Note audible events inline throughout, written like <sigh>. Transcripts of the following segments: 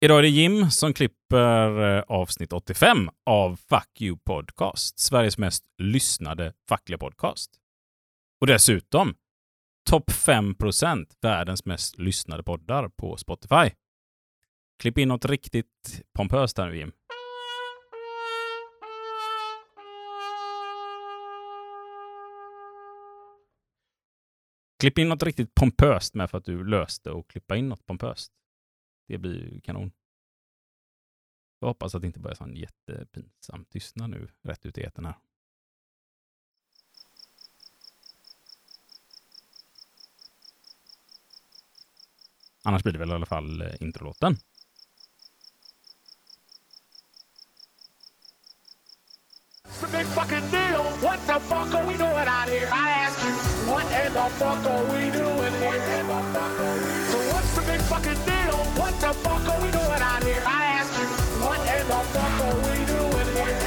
Idag är det Jim som klipper eh, avsnitt 85 av Fuck You Podcast, Sveriges mest lyssnade fackliga podcast. Och dessutom topp 5% världens mest lyssnade poddar på Spotify. Klipp in något riktigt pompöst här nu, Jim. Klipp in något riktigt pompöst med för att du löste och klippa in något pompöst. Det blir kanon. Jag hoppas att det inte börjar sån jättepinsam tystnad nu rätt ut i etern här. Annars blir det väl i alla fall eh, introlåten. It's a big fucking deal. What the fuck are we doing out here? I ask you, what in the fuck are we doing here?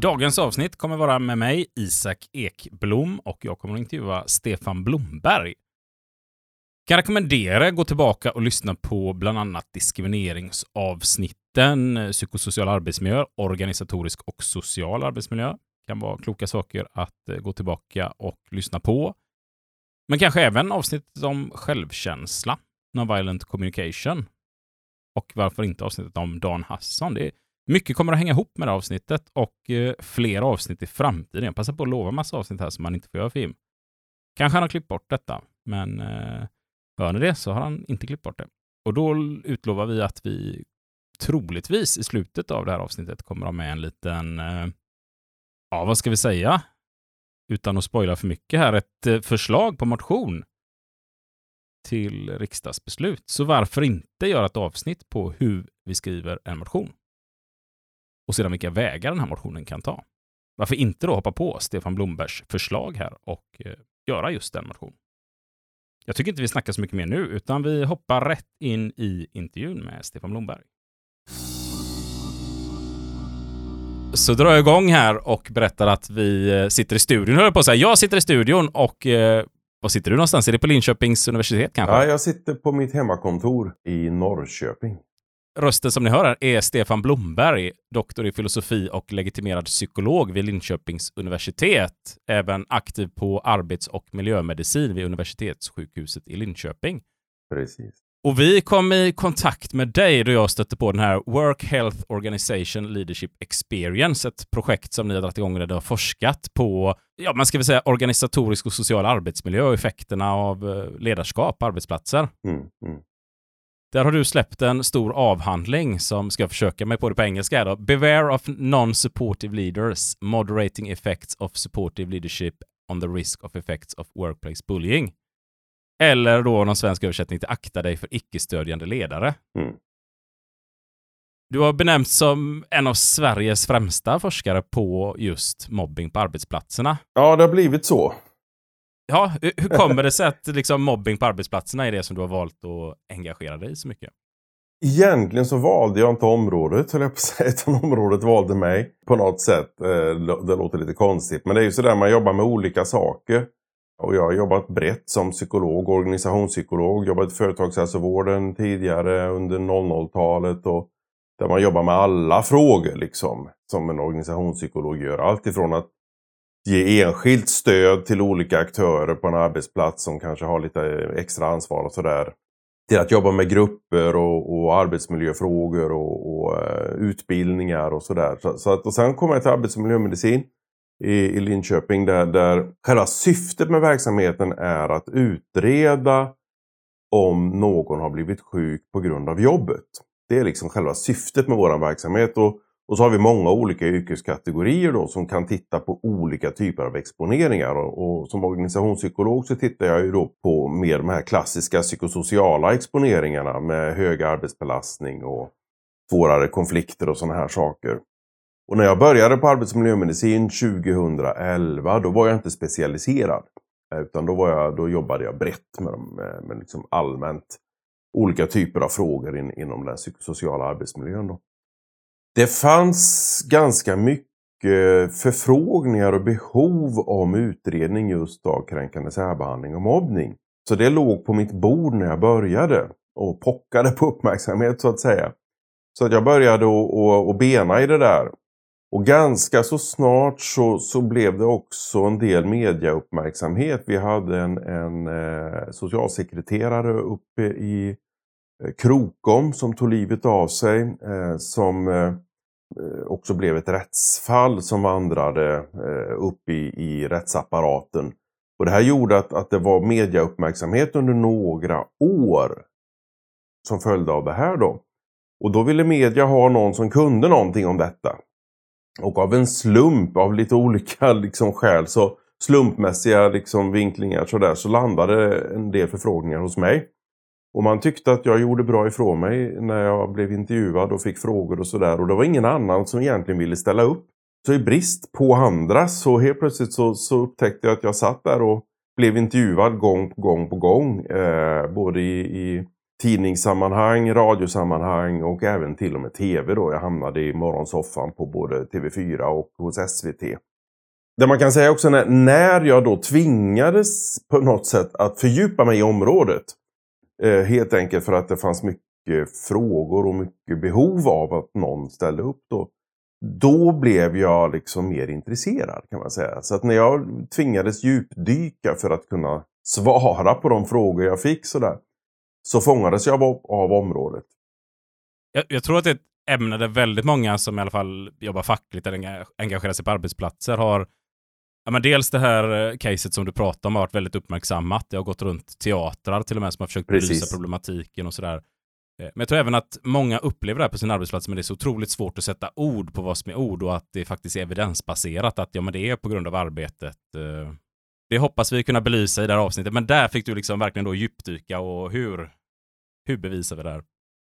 Dagens avsnitt kommer vara med mig, Isak Ekblom, och jag kommer att intervjua Stefan Blomberg. Kan rekommendera att gå tillbaka och lyssna på bland annat diskrimineringsavsnitten, psykosocial arbetsmiljö, organisatorisk och social arbetsmiljö. Det Kan vara kloka saker att eh, gå tillbaka och lyssna på. Men kanske även avsnittet om självkänsla, nonviolent communication. Och varför inte avsnittet om Dan Hassan? Det är mycket kommer att hänga ihop med det här avsnittet och eh, fler avsnitt i framtiden. Jag passar på att lova massa avsnitt här som man inte får göra film. Kanske han har klippt bort detta, men eh, hör ni det så har han inte klippt bort det. Och då utlovar vi att vi troligtvis i slutet av det här avsnittet kommer att ha med en liten, eh, ja vad ska vi säga, utan att spoila för mycket här, ett eh, förslag på motion till riksdagsbeslut. Så varför inte göra ett avsnitt på hur vi skriver en motion? och sedan vilka vägar den här motionen kan ta. Varför inte då hoppa på Stefan Blombergs förslag här och eh, göra just den motionen? Jag tycker inte vi snackar så mycket mer nu, utan vi hoppar rätt in i intervjun med Stefan Blomberg. Så drar jag igång här och berättar att vi eh, sitter i studion, höll på att säga. Jag sitter i studion och eh, var sitter du någonstans? Är det på Linköpings universitet kanske? Ja, jag sitter på mitt hemmakontor i Norrköping. Rösten som ni hör här är Stefan Blomberg, doktor i filosofi och legitimerad psykolog vid Linköpings universitet. Även aktiv på arbets och miljömedicin vid universitetssjukhuset i Linköping. Precis. Och vi kom i kontakt med dig då jag stötte på den här Work Health Organization Leadership Experience, ett projekt som ni har dragit igång där du har forskat på, ja, man ska väl säga organisatorisk och social arbetsmiljö och effekterna av eh, ledarskap på arbetsplatser. Mm, mm. Där har du släppt en stor avhandling som ska försöka mig på det på engelska här då. Beware of non-supportive leaders, moderating effects of supportive leadership on the risk of effects of workplace bullying. Eller då någon svensk översättning till akta dig för icke-stödjande ledare. Mm. Du har benämnts som en av Sveriges främsta forskare på just mobbing på arbetsplatserna. Ja, det har blivit så. Ja, hur kommer det sig att liksom, mobbing på arbetsplatserna är det som du har valt att engagera dig i så mycket? Egentligen så valde jag inte området, höll jag på att säga, utan området valde mig på något sätt. Eh, Det låter lite konstigt, men det är ju sådär man jobbar med olika saker. Och jag har jobbat brett som psykolog, organisationspsykolog, jobbat i företagshälsovården tidigare under 00-talet och där man jobbar med alla frågor liksom som en organisationspsykolog gör. Allt ifrån att ge enskilt stöd till olika aktörer på en arbetsplats som kanske har lite extra ansvar och sådär. Till att jobba med grupper och, och arbetsmiljöfrågor och, och eh, utbildningar och sådär. Så, så att, och sen kommer jag till arbetsmiljömedicin i, i Linköping där, där själva syftet med verksamheten är att utreda om någon har blivit sjuk på grund av jobbet. Det är liksom själva syftet med vår verksamhet. Och, och så har vi många olika yrkeskategorier då som kan titta på olika typer av exponeringar. Och, och som organisationspsykolog så tittar jag ju då på mer de här klassiska psykosociala exponeringarna med hög arbetsbelastning och svårare konflikter och sådana här saker. Och när jag började på arbetsmiljömedicin 2011 då var jag inte specialiserad. Eh, utan då, var jag, då jobbade jag brett med, med, med liksom allmänt olika typer av frågor in, inom den psykosociala arbetsmiljön. Då. Det fanns ganska mycket förfrågningar och behov om utredning just av kränkande särbehandling och mobbning. Så det låg på mitt bord när jag började och pockade på uppmärksamhet så att säga. Så att jag började att bena i det där. Och ganska så snart så, så blev det också en del mediauppmärksamhet. Vi hade en, en eh, socialsekreterare uppe i eh, Krokom som tog livet av sig. Eh, som eh, eh, också blev ett rättsfall som vandrade eh, upp i, i rättsapparaten. Och det här gjorde att, att det var mediauppmärksamhet under några år som följde av det här då. Och då ville media ha någon som kunde någonting om detta. Och av en slump, av lite olika <laughs> liksom, skäl, så slumpmässiga liksom, vinklingar så, där, så landade en del förfrågningar hos mig. Och man tyckte att jag gjorde bra ifrån mig när jag blev intervjuad och fick frågor och sådär. Och det var ingen annan som egentligen ville ställa upp. Så i brist på andra så helt plötsligt så, så upptäckte jag att jag satt där och blev intervjuad gång på gång på gång. Eh, både i, i tidningssammanhang, radiosammanhang och även till och med tv då. Jag hamnade i morgonsoffan på både TV4 och hos SVT. Det man kan säga också när, när jag då tvingades på något sätt att fördjupa mig i området. Eh, helt enkelt för att det fanns mycket frågor och mycket behov av att någon ställde upp då. Då blev jag liksom mer intresserad kan man säga. Så att när jag tvingades djupdyka för att kunna svara på de frågor jag fick sådär så fångades jag av, av området. Jag, jag, tror att det är ett ämne där väldigt många som i alla fall jobbar fackligt eller engagerar sig på arbetsplatser har Ja, men dels det här eh, caset som du pratar om har varit väldigt uppmärksammat. Det har gått runt teatrar till och med som har försökt Precis. belysa problematiken och sådär. Eh, men jag tror även att många upplever det här på sin arbetsplats, men det är så otroligt svårt att sätta ord på vad som är ord och att det faktiskt är evidensbaserat, att ja, men det är på grund av arbetet. Det hoppas vi kunna belysa i det här avsnittet, men där fick du liksom verkligen då djupdyka och hur, hur bevisar vi det här?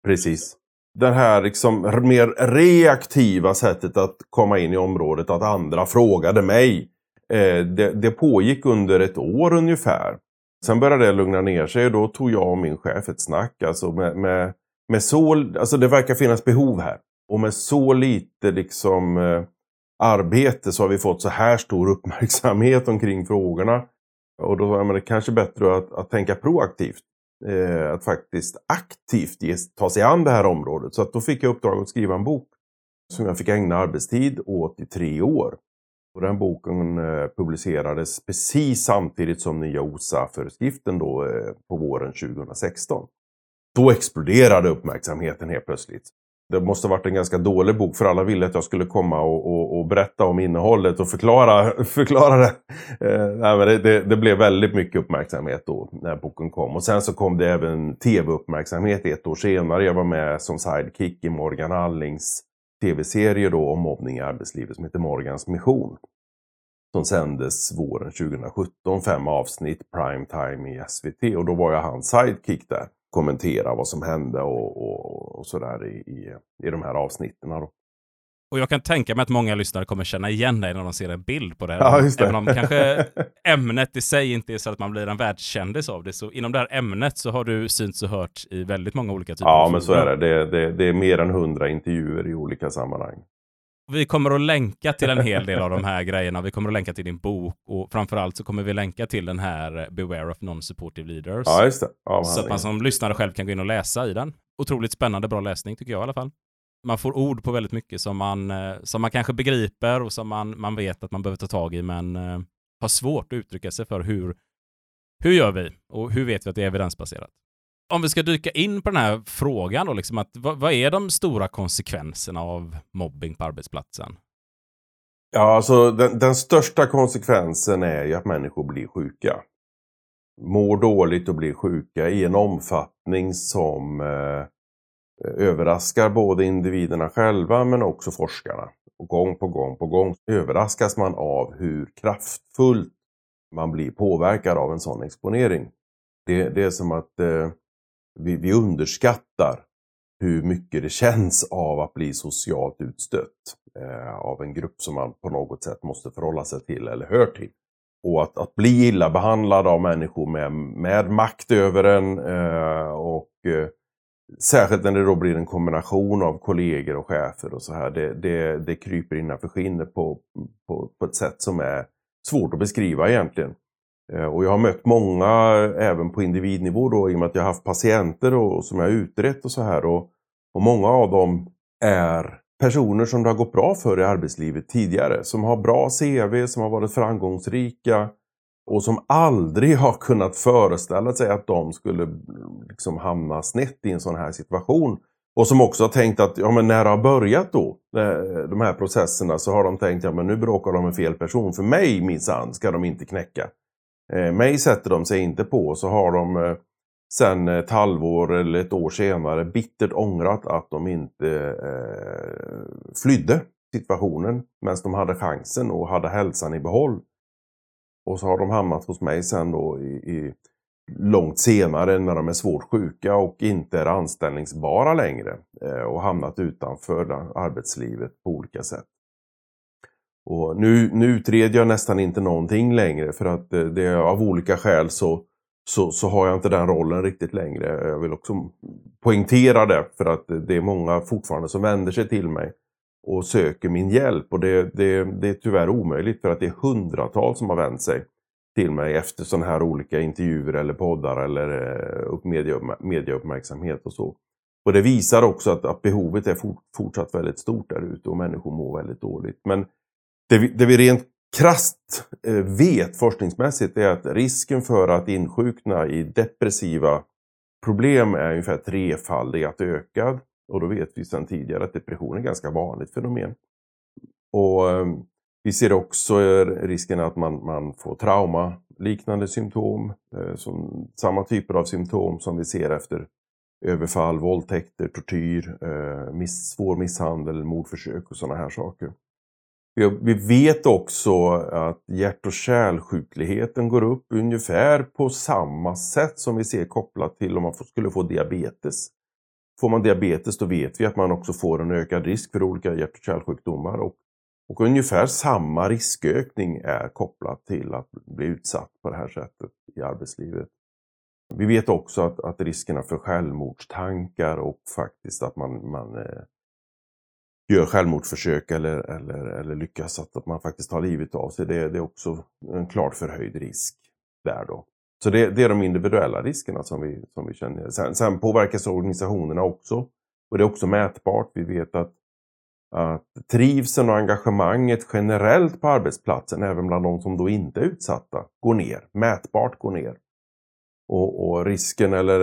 Precis. Det här liksom mer reaktiva sättet att komma in i området, att andra frågade mig. Eh, det, det pågick under ett år ungefär. Sen började det lugna ner sig och då tog jag och min chef ett snack. Alltså med, med, med så, alltså det verkar finnas behov här. Och med så lite liksom eh, arbete så har vi fått så här stor uppmärksamhet omkring frågorna. Och då är det kanske bättre att, att tänka proaktivt. Eh, att faktiskt aktivt ge, ta sig an det här området. Så att då fick jag uppdraget att skriva en bok. Som jag fick ägna arbetstid åt i tre år. Och den boken eh, publicerades precis samtidigt som nya OSA-föreskriften då eh, på våren 2016. Då exploderade uppmärksamheten helt plötsligt det måste ha varit en ganska dålig bok för alla ville att jag skulle komma och, och, och berätta om innehållet och förklara, <laughs> förklara det. Eh, nej, men det, det, det, blev väldigt mycket uppmärksamhet då när boken kom. Och sen så kom det även tv-uppmärksamhet ett år senare. Jag var med som sidekick i Morgan Allings tv-serie då om mobbning i arbetslivet som heter Morgans mission. Som sändes våren 2017, fem avsnitt, prime time i SVT. Och då var jag hans sidekick där kommentera vad som hände och, och, och sådär i, i, i de här avsnitten. Då. Och jag kan tänka mig att många lyssnare kommer känna igen dig när de ser en bild på det här. Ja, det. Även om kanske <laughs> ämnet i sig inte är så att man blir en världskändis av det. Så inom det här ämnet så har du synts och hört i väldigt många olika typer ja, av men så är det. Det, det. det är mer än hundra intervjuer i olika sammanhang. Vi kommer att länka till en hel del av de här grejerna. Vi kommer att länka till din bok och framförallt så kommer vi länka till den här Beware of Non-Supportive Leaders. Ja, just det. Ja, så att man som lyssnare själv kan gå in och läsa i den. Otroligt spännande, bra läsning tycker jag i alla fall. Man får ord på väldigt mycket som man, eh, som man kanske begriper och som man, man vet att man behöver ta tag i, men eh, har svårt att uttrycka sig för hur, hur gör vi och hur vet vi att det är evidensbaserat? Om vi ska dyka in på den här frågan då, liksom att, vad, vad, är de stora konsekvenserna av mobbing på arbetsplatsen? Ja, alltså den, den, största konsekvensen är ju att människor blir sjuka. Mår dåligt och blir sjuka i en omfattning som eh, överraskar både individerna själva men också forskarna. Och gång på gång på gång överraskas man av hur kraftfullt man blir påverkad av en sån exponering. Det, det är som att eh, vi, vi underskattar hur mycket det känns av att bli socialt utstött eh, av en grupp som man på något sätt måste förhålla sig till eller hör till. Och att, att bli illa behandlad av människor med, med makt över en eh, och eh, särskilt när det då blir en kombination av kollegor och chefer och så här. Det, det, det kryper innanför skinnet på, på, på ett sätt som är svårt att beskriva egentligen. Eh, och jag har mött många även på individnivå då i och med att jag har haft patienter och, som jag har utrett och så här. Och, och många av dem är personer som det har gått bra för i arbetslivet tidigare. Som har bra CV, som har varit framgångsrika och som aldrig har kunnat föreställa sig att de skulle liksom hamna snett i en sån här situation. Och som också har tänkt att, ja men när det har börjat då, eh, de här processerna, så har de tänkt, ja men nu bråkar de med fel person. För mig minsann ska de inte knäcka. Eh, mig sätter de sig inte på, så har de eh, sen ett halvår eller ett år senare bittert ångrat att de inte eh, flydde situationen medan de hade chansen och hade hälsan i behåll. Och så har de hamnat hos mig sen då i, i långt senare när de är svårt sjuka och inte är anställningsbara längre eh, och hamnat utanför arbetslivet på olika sätt. Och nu, nu utreder jag nästan inte någonting längre för att eh, det, det av olika skäl så, så, så har jag inte den rollen riktigt längre. Jag vill också poängtera det för att det är många fortfarande som vänder sig till mig och söker min hjälp och det, det, det är tyvärr omöjligt för att det är hundratals som har vänt sig till mig efter sådana här olika intervjuer eller poddar eller eh, upp media, mediauppmärksamhet och så. Och det visar också att, att behovet är fort, fortsatt väldigt stort där ute och människor mår väldigt dåligt. Men det vi, det vi rent krast eh, vet forskningsmässigt är att risken för att insjukna i depressiva problem är ungefär trefaldigt ökad. Och då vet vi sedan tidigare att depression är ett ganska vanligt fenomen. Och ehm, vi ser också eh, risken att man, man får trauma liknande symptom. Eh, som, samma typer av symptom som vi ser efter överfall, våldtäkter, tortyr, miss, svår misshandel, mordförsök och sådana här saker. Vi vet också att hjärt och kärlsjukligheten går upp ungefär på samma sätt som vi ser kopplat till om man skulle få diabetes. Får man diabetes då vet vi att man också får en ökad risk för olika hjärt och kärlsjukdomar. Och, och ungefär samma riskökning är kopplat till att bli utsatt på det här sättet i arbetslivet. Vi vet också att, att riskerna för självmordstankar och faktiskt att man, man eh, gör självmordsförsök eller, eller, eller lyckas att, att man faktiskt tar livet av sig. Det, det är också en klart förhöjd risk där då. Så det, det, är de individuella riskerna som vi, som vi känner. Sen, sen påverkas organisationerna också. Och det är också mätbart. Vi vet att, att trivseln och engagemanget generellt på arbetsplatsen, även bland de som då inte är utsatta, går ner. Mätbart går ner. Och, och, risken eller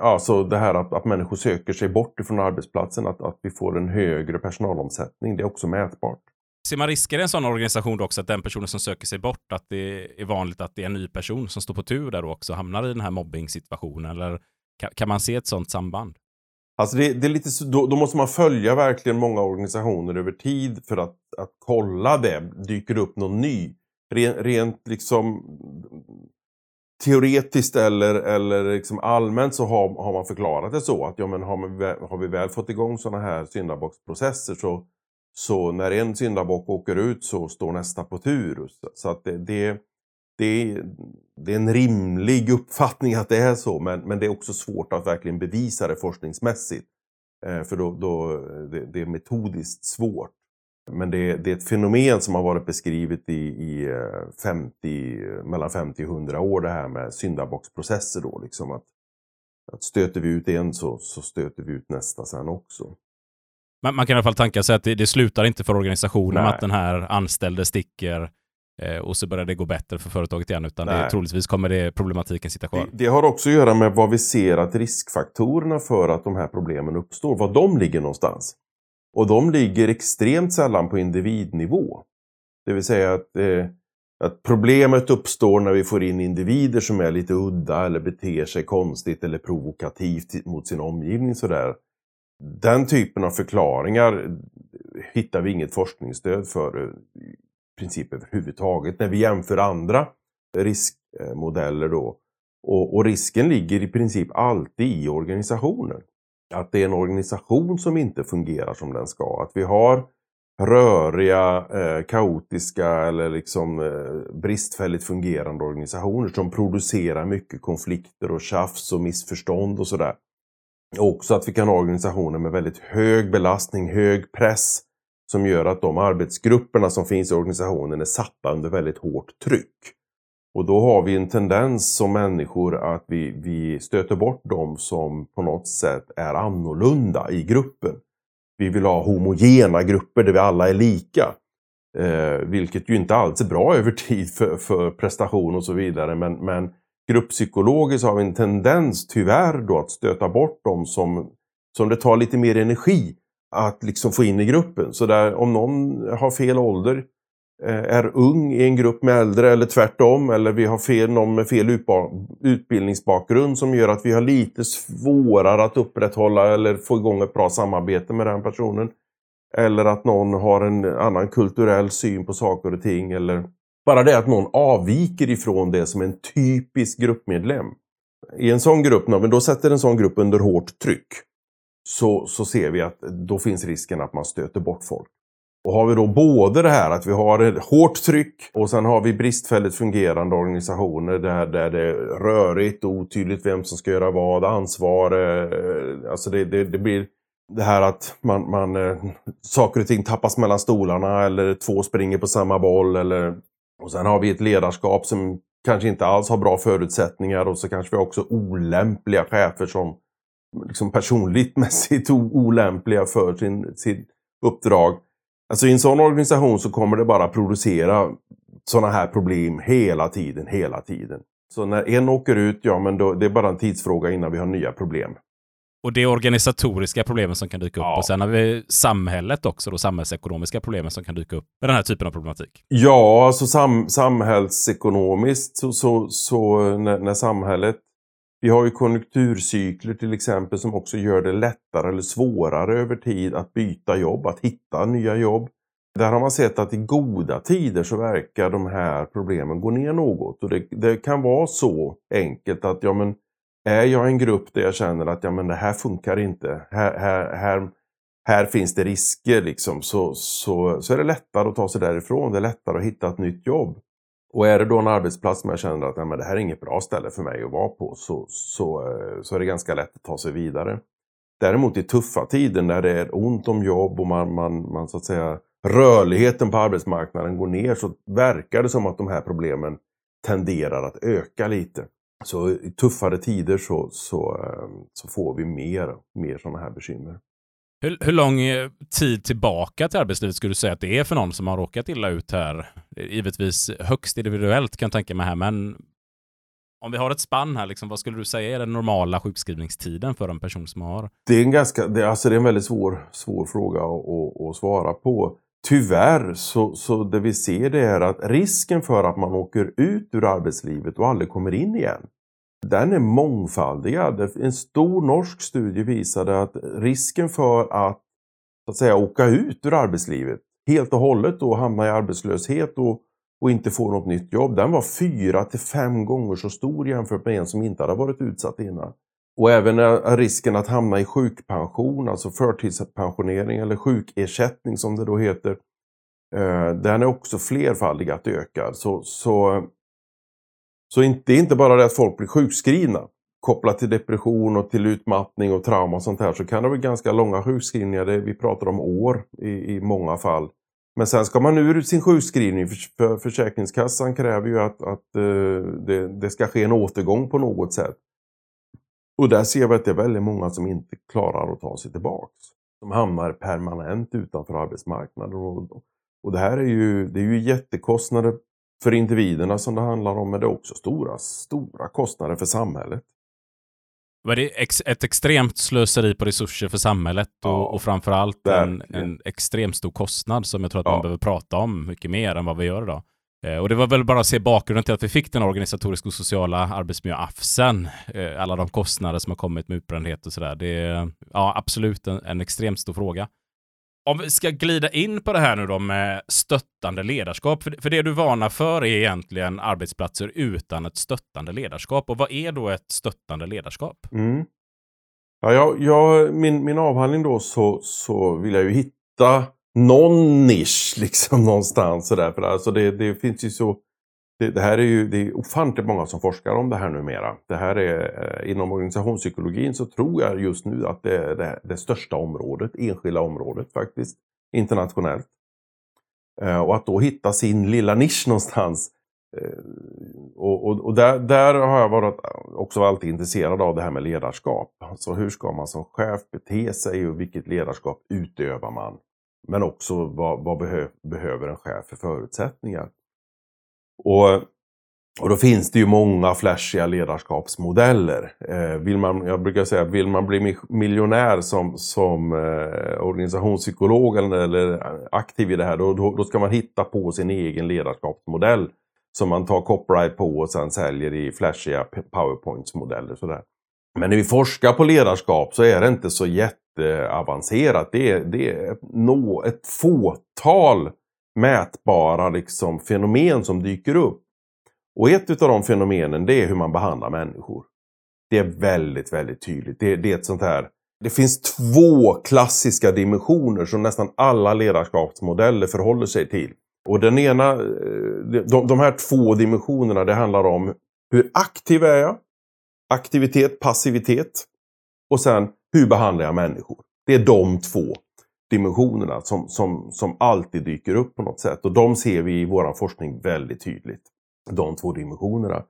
alltså det här att, att människor söker sig bort ifrån arbetsplatsen, att, att vi får en högre personalomsättning, det är också mätbart. Ser man risker i en sån organisation också, att den personen som söker sig bort, att det är vanligt att det är en ny person som står på tur där också hamnar i den här mobbing-situationen? Eller kan, kan, man se ett sånt samband? Alltså det, det är lite, då, då, måste man följa verkligen många organisationer över tid för att, att kolla det. Dyker det upp någon ny? Rent, rent liksom teoretiskt eller, eller liksom allmänt så har, har man förklarat det så att ja, men har, man, har vi väl fått igång sådana här syndabocksprocesser så, så när en syndabock åker ut så står nästa på tur. Så att det, det, det, det är en rimlig uppfattning att det är så men, men det är också svårt att verkligen bevisa det forskningsmässigt. Eh, för då, då, det, det är metodiskt svårt. Men det, det, är ett fenomen som har varit beskrivet i, i 50, eh, mellan 50 och 100 år det här med syndabocksprocesser. Då, liksom att, att stöter vi ut en så, så stöter vi ut nästa sen också. Man, man kan i alla fall tänka sig att det, det slutar inte för organisationen med att den här anställde sticker eh, och så börjar det gå bättre för företaget igen, utan det, troligtvis kommer det problematiken sitta kvar. Det, det, har också att göra med vad vi ser att riskfaktorerna för att de här problemen uppstår, var de ligger någonstans. Och de ligger extremt sällan på individnivå. Det vill säga att, eh, att problemet uppstår när vi får in individer som är lite udda eller beter sig konstigt eller provokativt mot sin omgivning. Sådär. Den typen av förklaringar hittar vi inget forskningsstöd för eh, i princip överhuvudtaget när vi jämför andra riskmodeller. Då. Och, och risken ligger i princip alltid i organisationen att det är en organisation som inte fungerar som den ska. Att vi har röriga, eh, kaotiska eller liksom eh, bristfälligt fungerande organisationer som producerar mycket konflikter och tjafs och missförstånd och sådär. Också att vi kan ha organisationer med väldigt hög belastning, hög press som gör att de arbetsgrupperna som finns i organisationen är satta under väldigt hårt tryck. Och då har vi en tendens som människor att vi, vi stöter bort dem som på något sätt är annorlunda i gruppen. Vi vill ha homogena grupper där vi alla är lika. Eh, vilket ju inte alls är bra <laughs> över tid för, för prestation och så vidare. Men, men grupppsykologiskt har vi en tendens tyvärr då att stöta bort dem som, som det tar lite mer energi att liksom få in i gruppen. Så där, om någon har fel ålder, Eh, är ung i en grupp med äldre eller tvärtom, eller vi har fel, någon med fel utbildningsbakgrund som gör att vi har lite svårare att upprätthålla eller få igång ett bra samarbete med den personen. Eller att någon har en annan kulturell syn på saker och ting. Eller bara det att någon avviker ifrån det som en typisk gruppmedlem. I en sån grupp, när vi då sätter en sån grupp under hårt tryck, så, så ser vi att då finns risken att man stöter bort folk. Och har vi då både det här att vi har ett hårt tryck och sen har vi bristfälligt fungerande organisationer där, där det är rörigt och otydligt vem som ska göra vad, ansvar. Eh, alltså det, det, det blir det här att man, man, eh, saker och ting tappas mellan stolarna eller två springer på samma boll. Eller, och sen har vi ett ledarskap som kanske inte alls har bra förutsättningar och så kanske vi också olämpliga chefer som liksom personligt <laughs> mässigt olämpliga för sin, sin uppdrag. Alltså i en sån organisation så kommer det bara producera sådana här problem hela tiden, hela tiden. Så när en åker ut, ja men då, det är bara en tidsfråga innan vi har nya problem. Och det är organisatoriska problemen som kan dyka upp. Ja. Och sen har vi samhället också, då samhällsekonomiska problemen som kan dyka upp med den här typen av problematik. Ja, alltså sam samhällsekonomiskt så, så, så när, när, samhället... Vi har ju konjunkturcykler till exempel som också gör det lättare eller svårare över tid att byta jobb, att hitta nya jobb. Där har man sett att i goda tider så verkar de här problemen gå ner något. Och det, det kan vara så enkelt att ja men är jag en grupp där jag känner att ja, men det här funkar inte, här, här, här, här finns det risker, liksom, så, så, så är det lättare att ta sig därifrån. Det är lättare att hitta ett nytt jobb. Och är det då en arbetsplats som jag känner att nej, men det här är inget bra ställe för mig att vara på så, så, eh, så är det ganska lätt att ta sig vidare. Däremot i tuffa tider när det är ont om jobb och man, man, man så att säga rörligheten på arbetsmarknaden går ner så verkar det som att de här problemen tenderar att öka lite. Så i tuffare tider så, så, eh, så får vi mer, mer sådana här bekymmer. Hur, hur, lång eh, tid tillbaka till arbetslivet skulle du säga att det är för någon som har råkat illa ut här? Givetvis högst individuellt kan jag tänka mig här, men om vi har ett spann här, liksom, vad skulle du säga är den normala sjukskrivningstiden för en person som har? Det är en, ganska, det, alltså det är en väldigt svår, svår fråga att, att, att svara på. Tyvärr så, så det vi ser det är att risken för att man åker ut ur arbetslivet och aldrig kommer in igen. Den är mångfaldigad. En stor norsk studie visade att risken för att, så att säga, åka ut ur arbetslivet helt och hållet och hamna i arbetslöshet och, och inte få något nytt jobb. Den var fyra till fem gånger så stor jämfört med en som inte hade varit utsatt innan. Och även risken att hamna i sjukpension, alltså förtidspensionering eller sjukersättning som det då heter. Eh, den är också flerfaldigt ökad. Så, så, så det är inte bara det att folk blir sjukskrivna. Kopplat till depression och till utmattning och trauma och sånt här så kan det vara ganska långa sjukskrivningar. Vi pratar om år i, i många fall. Men sen ska man ur sin sjukskrivning. För Försäkringskassan kräver ju att, att uh, det, det ska ske en återgång på något sätt. Och där ser vi att det är väldigt många som inte klarar att ta sig tillbaks. De hamnar permanent utanför arbetsmarknaden. Och, och det här är ju, det är ju jättekostnader för individerna som det handlar om, men det är också stora, stora kostnader för samhället. Var det ett extremt slöseri på resurser för samhället och, ja, och framförallt en, en extremt stor kostnad som jag tror att ja. man behöver prata om mycket mer än vad vi gör idag. Eh, och det var väl bara att se bakgrunden till att vi fick den organisatoriska och sociala arbetsmiljö-AFSen. Eh, alla de kostnader som har kommit med utbrändhet och sådär. Det är ja, absolut en, en extremt stor fråga. Om vi ska glida in på det här nu då med stöttande ledarskap. För, för det du varnar för är egentligen arbetsplatser utan ett stöttande ledarskap. Och vad är då ett stöttande ledarskap? Mm. Ja, jag, jag, min, min avhandling då så, så vill jag ju hitta någon nisch <laughs> liksom någonstans. Sådär. För alltså det, det finns ju så... Det, det, här är ju det är ofantligt många som forskar om det här numera. Det här är, eh, inom organisationspsykologin så tror jag just nu att det är det, det största området, enskilda området faktiskt, internationellt. Eh, och att då hitta sin lilla nisch någonstans Eh, och, och, och där, där, har jag varit eh, också alltid intresserad av det här med ledarskap. Alltså hur ska man som chef bete sig och vilket ledarskap utövar man? Men också vad, vad behö, behöver en chef för förutsättningar? Och, och då finns det ju många flashiga ledarskapsmodeller. Eh, vill man, jag brukar säga, att vill man bli miljonär som, som eh, organisationspsykolog eller, eller eh, aktiv i det här, då, då, då ska man hitta på sin egen ledarskapsmodell som man tar copyright på och sen säljer i flashiga powerpointsmodeller. Sådär. Men när vi forskar på ledarskap så är det inte så jätteavancerat. Det är, det är nå, ett fåtal mätbara liksom, fenomen som dyker upp. Och ett av de fenomenen det är hur man behandlar människor. Det är väldigt, väldigt tydligt. Det, det är ett sånt här det finns två klassiska dimensioner som nästan alla ledarskapsmodeller förhåller sig till. Och den ena, eh, de, de här två dimensionerna det handlar om hur aktiv är jag? Aktivitet, passivitet. Och sen hur behandlar jag människor? Det är de två dimensionerna som, som, som alltid dyker upp på något sätt. Och de ser vi i vår forskning väldigt tydligt. De två dimensionerna.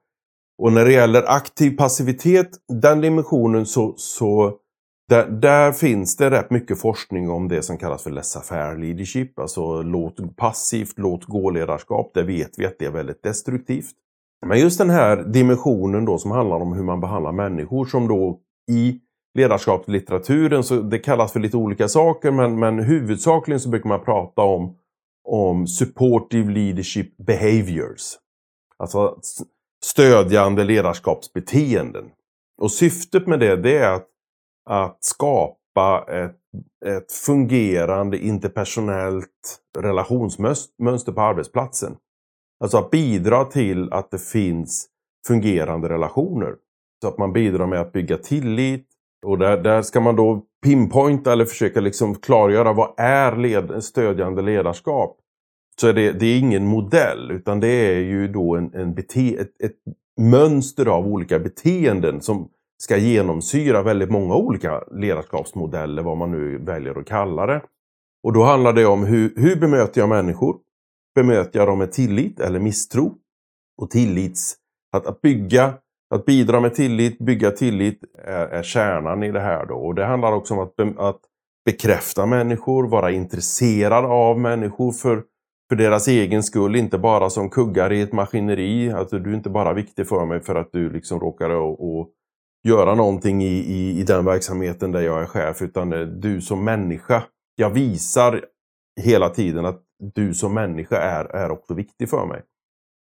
Och när det gäller aktiv passivitet, den dimensionen så, så där, där, finns det rätt mycket forskning om det som kallas för laissez-faire leadership. Alltså låt, passivt låt gå-ledarskap. Det vet vi att det är väldigt destruktivt. Men just den här dimensionen då som handlar om hur man behandlar människor som då i ledarskapslitteraturen så det kallas för lite olika saker men, men huvudsakligen så brukar man prata om, om supportive leadership behaviors. Alltså stödjande ledarskapsbeteenden. Och syftet med det, det är att att skapa ett, ett fungerande interpersonellt relationsmönster på arbetsplatsen. Alltså att bidra till att det finns fungerande relationer. Så att man bidrar med att bygga tillit. Och där, där ska man då pinpointa eller försöka liksom klargöra vad är led, stödjande ledarskap. Så är det, det är ingen modell utan det är ju då en, en bete, ett, ett mönster av olika beteenden som ska genomsyra väldigt många olika ledarskapsmodeller, vad man nu väljer att kalla det. Och då handlar det om hur, hur bemöter jag människor? Bemöter jag dem med tillit eller misstro? Och tillits, att, att bygga, att bidra med tillit, bygga tillit är, är kärnan i det här då. Och det handlar också om att, att bekräfta människor, vara intresserad av människor för, för deras egen skull, inte bara som kuggar i ett maskineri. Att du är inte bara viktig för mig för att du liksom råkar och, och göra någonting i, i, i den verksamheten där jag är chef. Utan du som människa. Jag visar hela tiden att du som människa är, är också viktig för mig.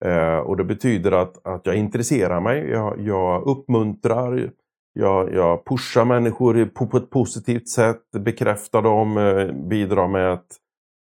Eh, och det betyder att, att jag intresserar mig, jag, jag uppmuntrar, jag, jag pushar människor på, på ett positivt sätt, bekräftar dem, eh, bidrar med att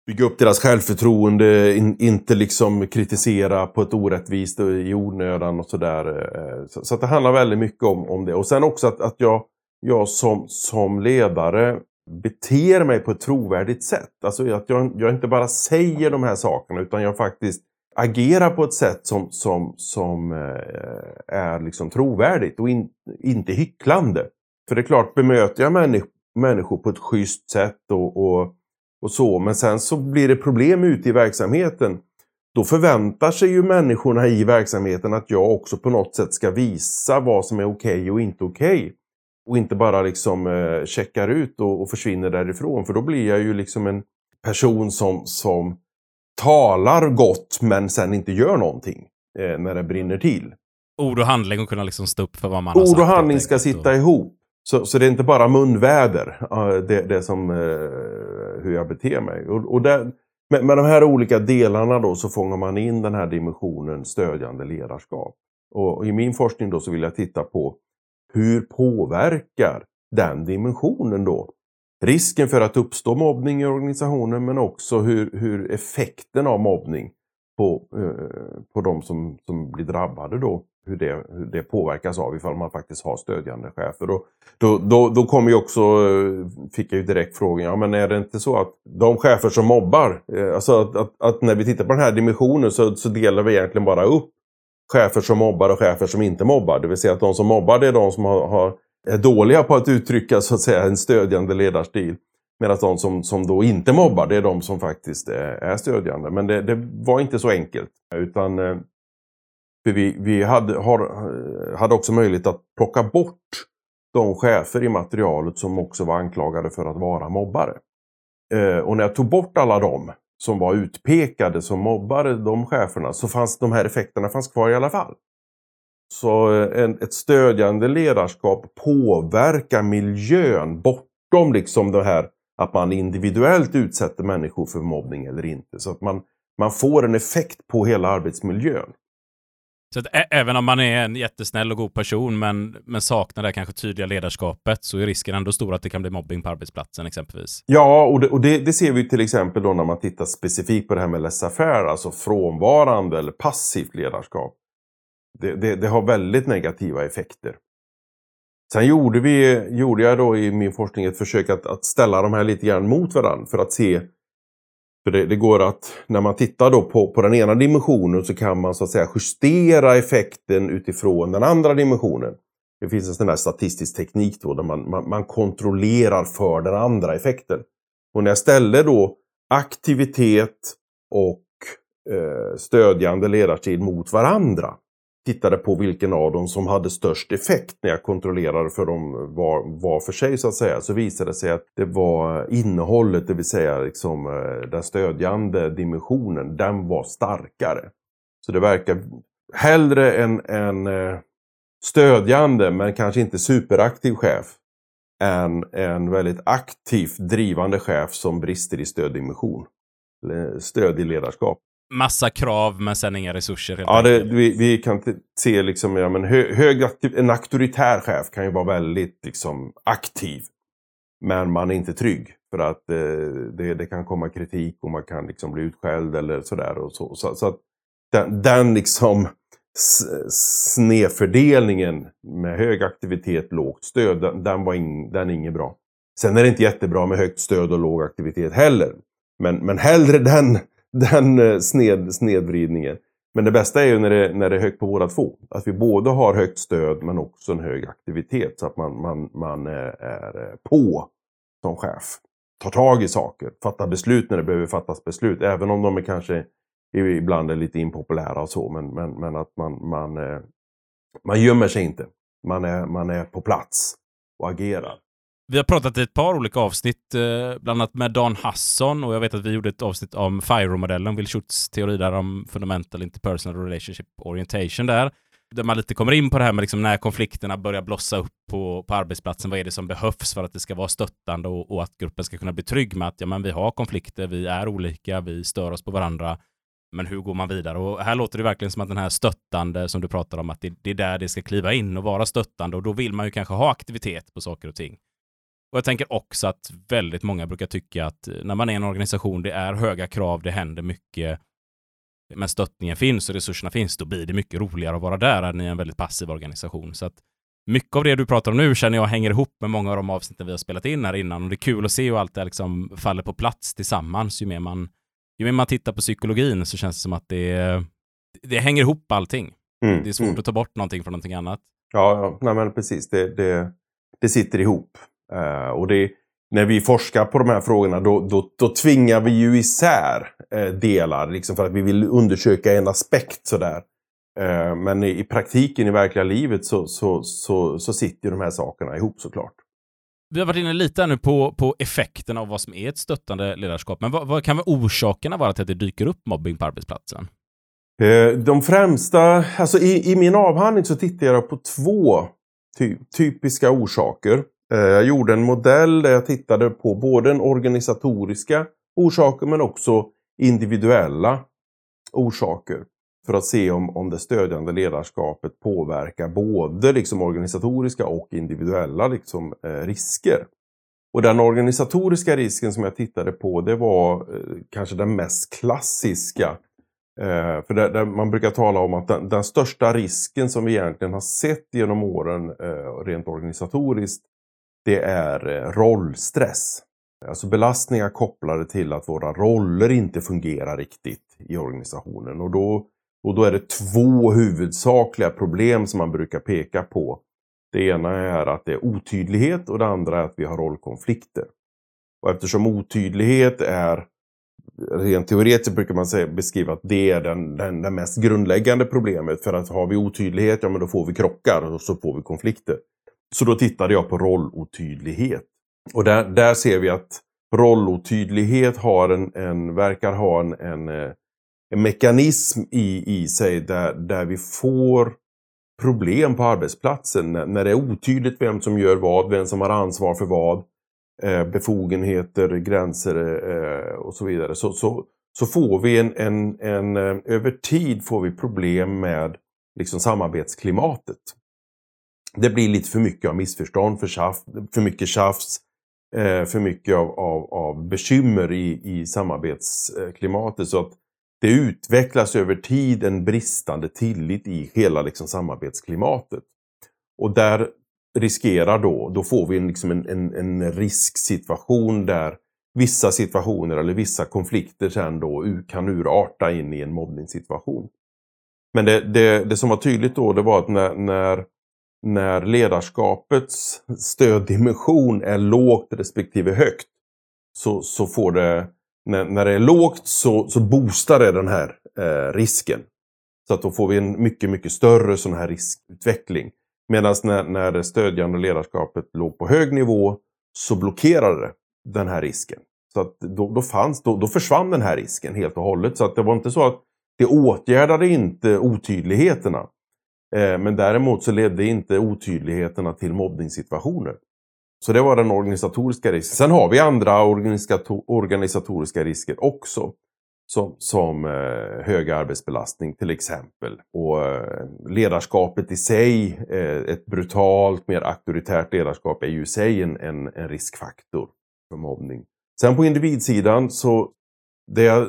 bygga upp deras självförtroende, in, inte liksom kritisera på ett orättvist och i onödan och sådär. Eh, så, så att det handlar väldigt mycket om, om det. Och sen också att, att jag, jag som, som ledare beter mig på ett trovärdigt sätt. Alltså att jag, jag inte bara säger de här sakerna utan jag faktiskt Agera på ett sätt som, som, som eh, är liksom trovärdigt och in, inte hycklande. För det är klart, bemöter jag människ människor på ett schysst sätt och, och och så. Men sen så blir det problem ute i verksamheten. Då förväntar sig ju människorna i verksamheten att jag också på något sätt ska visa vad som är okej okay och inte okej. Okay. Och inte bara liksom eh, checkar ut och, och, försvinner därifrån. För då blir jag ju liksom en person som, som talar gott men sen inte gör någonting eh, när det brinner till. Ord och handling och kunna liksom stå upp för vad man Ord har sagt. Ord och handling ska sitta och... ihop. Så, så det är inte bara munväder, det, det som, eh, hur jag beter mig. Och, och där, med, med de här olika delarna då så fångar man in den här dimensionen stödjande ledarskap. Och, och i min forskning då så vill jag titta på hur påverkar den dimensionen då risken för att uppstå mobbning i organisationen men också hur, hur effekten av mobbning på, eh, på de som, som blir drabbade då hur det, hur det påverkas av ifall man faktiskt har stödjande chefer. Och då, då, då kommer ju också, eh, fick jag ju direkt frågan, ja men är det inte så att de chefer som mobbar, eh, alltså att, att, att när vi tittar på den här dimensionen så, så delar vi egentligen bara upp chefer som mobbar och chefer som inte mobbar. Det vill säga att de som mobbar det är de som har, har är dåliga på att uttrycka så att säga en stödjande ledarstil. Medan de som, som då inte mobbar, det är de som faktiskt är, är stödjande. Men det, det, var inte så enkelt. Utan eh, För vi, vi hade, har, eh, hade också möjlighet att plocka bort de chefer i materialet som också var anklagade för att vara mobbare. Eh, och när jag tog bort alla dem som var utpekade som mobbare, de cheferna, så fanns de här effekterna fanns kvar i alla fall. Så eh, en, ett stödjande ledarskap påverkar miljön bortom liksom det här att man individuellt utsätter människor för mobbning eller inte. Så att man, man får en effekt på hela arbetsmiljön. Så att även om man är en jättesnäll och god person men, men saknar det kanske tydliga ledarskapet så är risken ändå stor att det kan bli mobbing på arbetsplatsen exempelvis. Ja, och det, och det, det ser vi till exempel då när man tittar specifikt på det här med laissez-faire, alltså frånvarande eller passivt ledarskap. Det, det, det, har väldigt negativa effekter. Sen gjorde, vi, gjorde jag då i min forskning ett försök att, att ställa de här lite grann mot varandra för att se för det, det, går att, när man tittar då på, på den ena dimensionen så kan man så att säga justera effekten utifrån den andra dimensionen. Det finns en sån där statistisk teknik då där man, man, man kontrollerar för den andra effekten. Och när jag ställde då aktivitet och eh, stödjande ledartid mot varandra tittade på vilken av dem som hade störst effekt när jag kontrollerade för dem var, var för sig så att säga. Så visade det sig att det var innehållet, det vill säga liksom, eh, den stödjande dimensionen, den var starkare. Så det verkar hellre en, en eh, stödjande men kanske inte superaktiv chef än en väldigt aktivt drivande chef som brister i stöddimension. Stöd i ledarskap massa krav men sen inga resurser. ja, det, vi, vi, kan se liksom, ja, men hö, hög aktiv, en auktoritär chef kan ju vara väldigt liksom, aktiv. Men man är inte trygg. För att eh, det, det, kan komma kritik och man kan liksom bli utskälld eller sådär. Och så, så, så att den, den liksom snedfördelningen med hög aktivitet, lågt stöd, den, den, var in, den är inget bra. Sen är det inte jättebra med högt stöd och låg aktivitet heller. Men, men hellre den den eh, sned, snedvridningen. Men det bästa är ju när det, när det är högt på båda två. Att vi både har högt stöd men också en hög aktivitet. Så att man, man, man eh, är, eh, på som chef. Tar tag i saker, fattar beslut när det behöver fattas beslut. Även om de är kanske ibland är lite impopulära och så. Men, men, men att man, man, man gömmer sig inte. Man är, man är på plats och agerar. Vi har pratat i ett par olika avsnitt, eh, bland annat med Dan Hasson och jag vet att vi gjorde ett avsnitt om FIRO-modellen, Will Schutz teori där om Fundamental Interpersonal Relationship Orientation där. Där man lite kommer in på det här med liksom när konflikterna börjar blossa upp på, på arbetsplatsen. Vad är det som behövs för att det ska vara stöttande och, och att gruppen ska kunna bli trygg med att ja, men vi har konflikter, vi är olika, vi stör oss på varandra. Men hur går man vidare? Och här låter det verkligen som att den här stöttande som du pratar om, att det, det är där det ska kliva in och vara stöttande och då vill man ju kanske ha aktivitet på saker och ting. Och jag tänker också att väldigt många brukar tycka att när man är en organisation, det är höga krav, det händer mycket, men stöttningen finns och resurserna finns, då blir det mycket roligare att vara där än i en väldigt passiv organisation. Så att mycket av det du pratar om nu känner jag hänger ihop med många av de avsnitten vi har spelat in här innan och det är kul att se hur allt det liksom faller på plats tillsammans. Ju mer man, ju mer man tittar på psykologin så känns det som att det, det hänger ihop allting. Mm, det är svårt mm. att ta bort någonting från någonting annat. Ja, ja. Nej, men precis. Det, det, det sitter ihop. Uh, och det, när vi forskar på de här frågorna då, då, då tvingar vi ju isär uh, delar. Liksom för att vi vill undersöka en aspekt sådär. Uh, men i, i, praktiken, i verkliga livet, så, så, så, så sitter de här sakerna ihop såklart. Vi har varit inne lite nu på, på effekten av vad som är ett stöttande ledarskap. Men vad, vad kan vara orsakerna vara till att det dyker upp mobbing på arbetsplatsen? De främsta, alltså i, i min avhandling så tittar jag på två ty, typiska orsaker. Eh, jag gjorde en modell där jag tittade på både den organisatoriska orsaker men också individuella orsaker. För att se om, om det stödjande ledarskapet påverkar både liksom organisatoriska och individuella liksom, eh, risker. Och den organisatoriska risken som jag tittade på det var eh, kanske den mest klassiska. Eh, för där, där man brukar tala om att den, den, största risken som vi egentligen har sett genom åren eh, rent organisatoriskt det är eh, rollstress. Alltså belastningar kopplade till att våra roller inte fungerar riktigt i organisationen. Och då, och då är det två huvudsakliga problem som man brukar peka på. Det ena är att det är otydlighet och det andra är att vi har rollkonflikter. Och eftersom otydlighet är rent teoretiskt brukar man säga, beskriva att det är den, den, den mest grundläggande problemet. För att har vi otydlighet, ja men då får vi krockar och så får vi konflikter. Så då tittade jag på rollotydlighet. Och där, där ser vi att rollotydlighet har en, en, verkar ha en, en, eh, en mekanism i, i sig där, där vi får problem på arbetsplatsen. När, när det är otydligt vem som gör vad, vem som har ansvar för vad, eh, befogenheter, gränser eh, och så vidare. Så, så, så får vi en, en, en, eh, över tid får vi problem med liksom samarbetsklimatet. Det blir lite för mycket av missförstånd, för, tjaf, för mycket tjafs, eh, för mycket av, av, av bekymmer i, i samarbetsklimatet. Så att det utvecklas över tid en bristande tillit i hela liksom, samarbetsklimatet. Och där riskerar då, då får vi en, liksom en, en, en risksituation där vissa situationer eller vissa konflikter sen då kan urarta in i en mobbningssituation. Men det, det, det som var tydligt då det var att när, när, när ledarskapets stöddimension är lågt respektive högt så, så får det när, när det är lågt så, så boostar det den här eh, risken. Så att då får vi en mycket, mycket större sån här riskutveckling. Medan när, när det stödjande ledarskapet låg på hög nivå så blockerade det den här risken. Så att då, då, fanns, då, då försvann den här risken helt och hållet. Så att det var inte så att det åtgärdade inte otydligheterna. Eh, men däremot så ledde inte otydligheterna till mobbningssituationer. Så det var den organisatoriska risken. Sen har vi andra organisatoriska risker också. Som, som eh, hög arbetsbelastning till exempel. Och eh, ledarskapet i sig, eh, ett brutalt, mer auktoritärt ledarskap är ju i sig en, en, en riskfaktor för mobbning. Sen på individsidan så det jag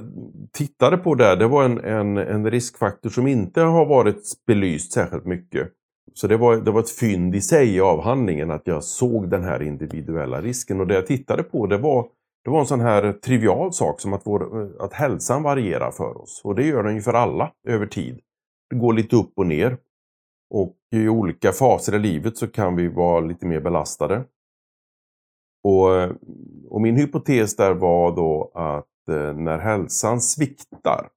tittade på där, det var en, en, en riskfaktor som inte har varit belyst särskilt mycket. Så det var, det var ett fynd i sig i avhandlingen att jag såg den här individuella risken. Och det jag tittade på det var, det var en sån här trivial sak som att, vår, att hälsan varierar för oss. Och det gör den ju för alla över tid. Det går lite upp och ner. Och i olika faser i livet så kan vi vara lite mer belastade. Och, och min hypotes där var då att Eh, när hälsan sviktar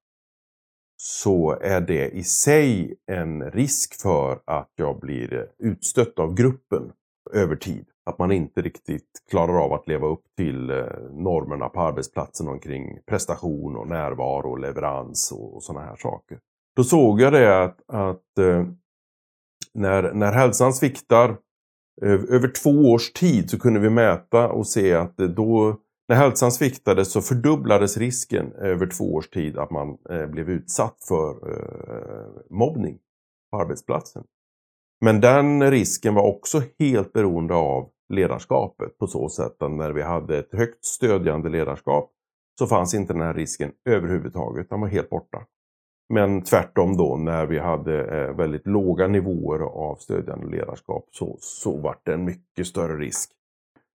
så är det i sig en risk för att jag blir eh, utstött av gruppen över tid. Att man inte riktigt klarar av att leva upp till eh, normerna på arbetsplatsen omkring prestation och närvaro och leverans och sådana här saker. Då såg jag det att, att när, när hälsan sviktar över två års tid så kunde vi mäta och se att då när hälsan sviktade så fördubblades risken över två års tid att man eh, blev utsatt för eh, mobbning på arbetsplatsen. Men den risken var också helt beroende av ledarskapet på så sätt att när vi hade ett högt stödjande ledarskap så fanns inte den här risken överhuvudtaget, den var helt borta. Men tvärtom då när vi hade eh, väldigt låga nivåer av stödjande ledarskap så, så var det en mycket större risk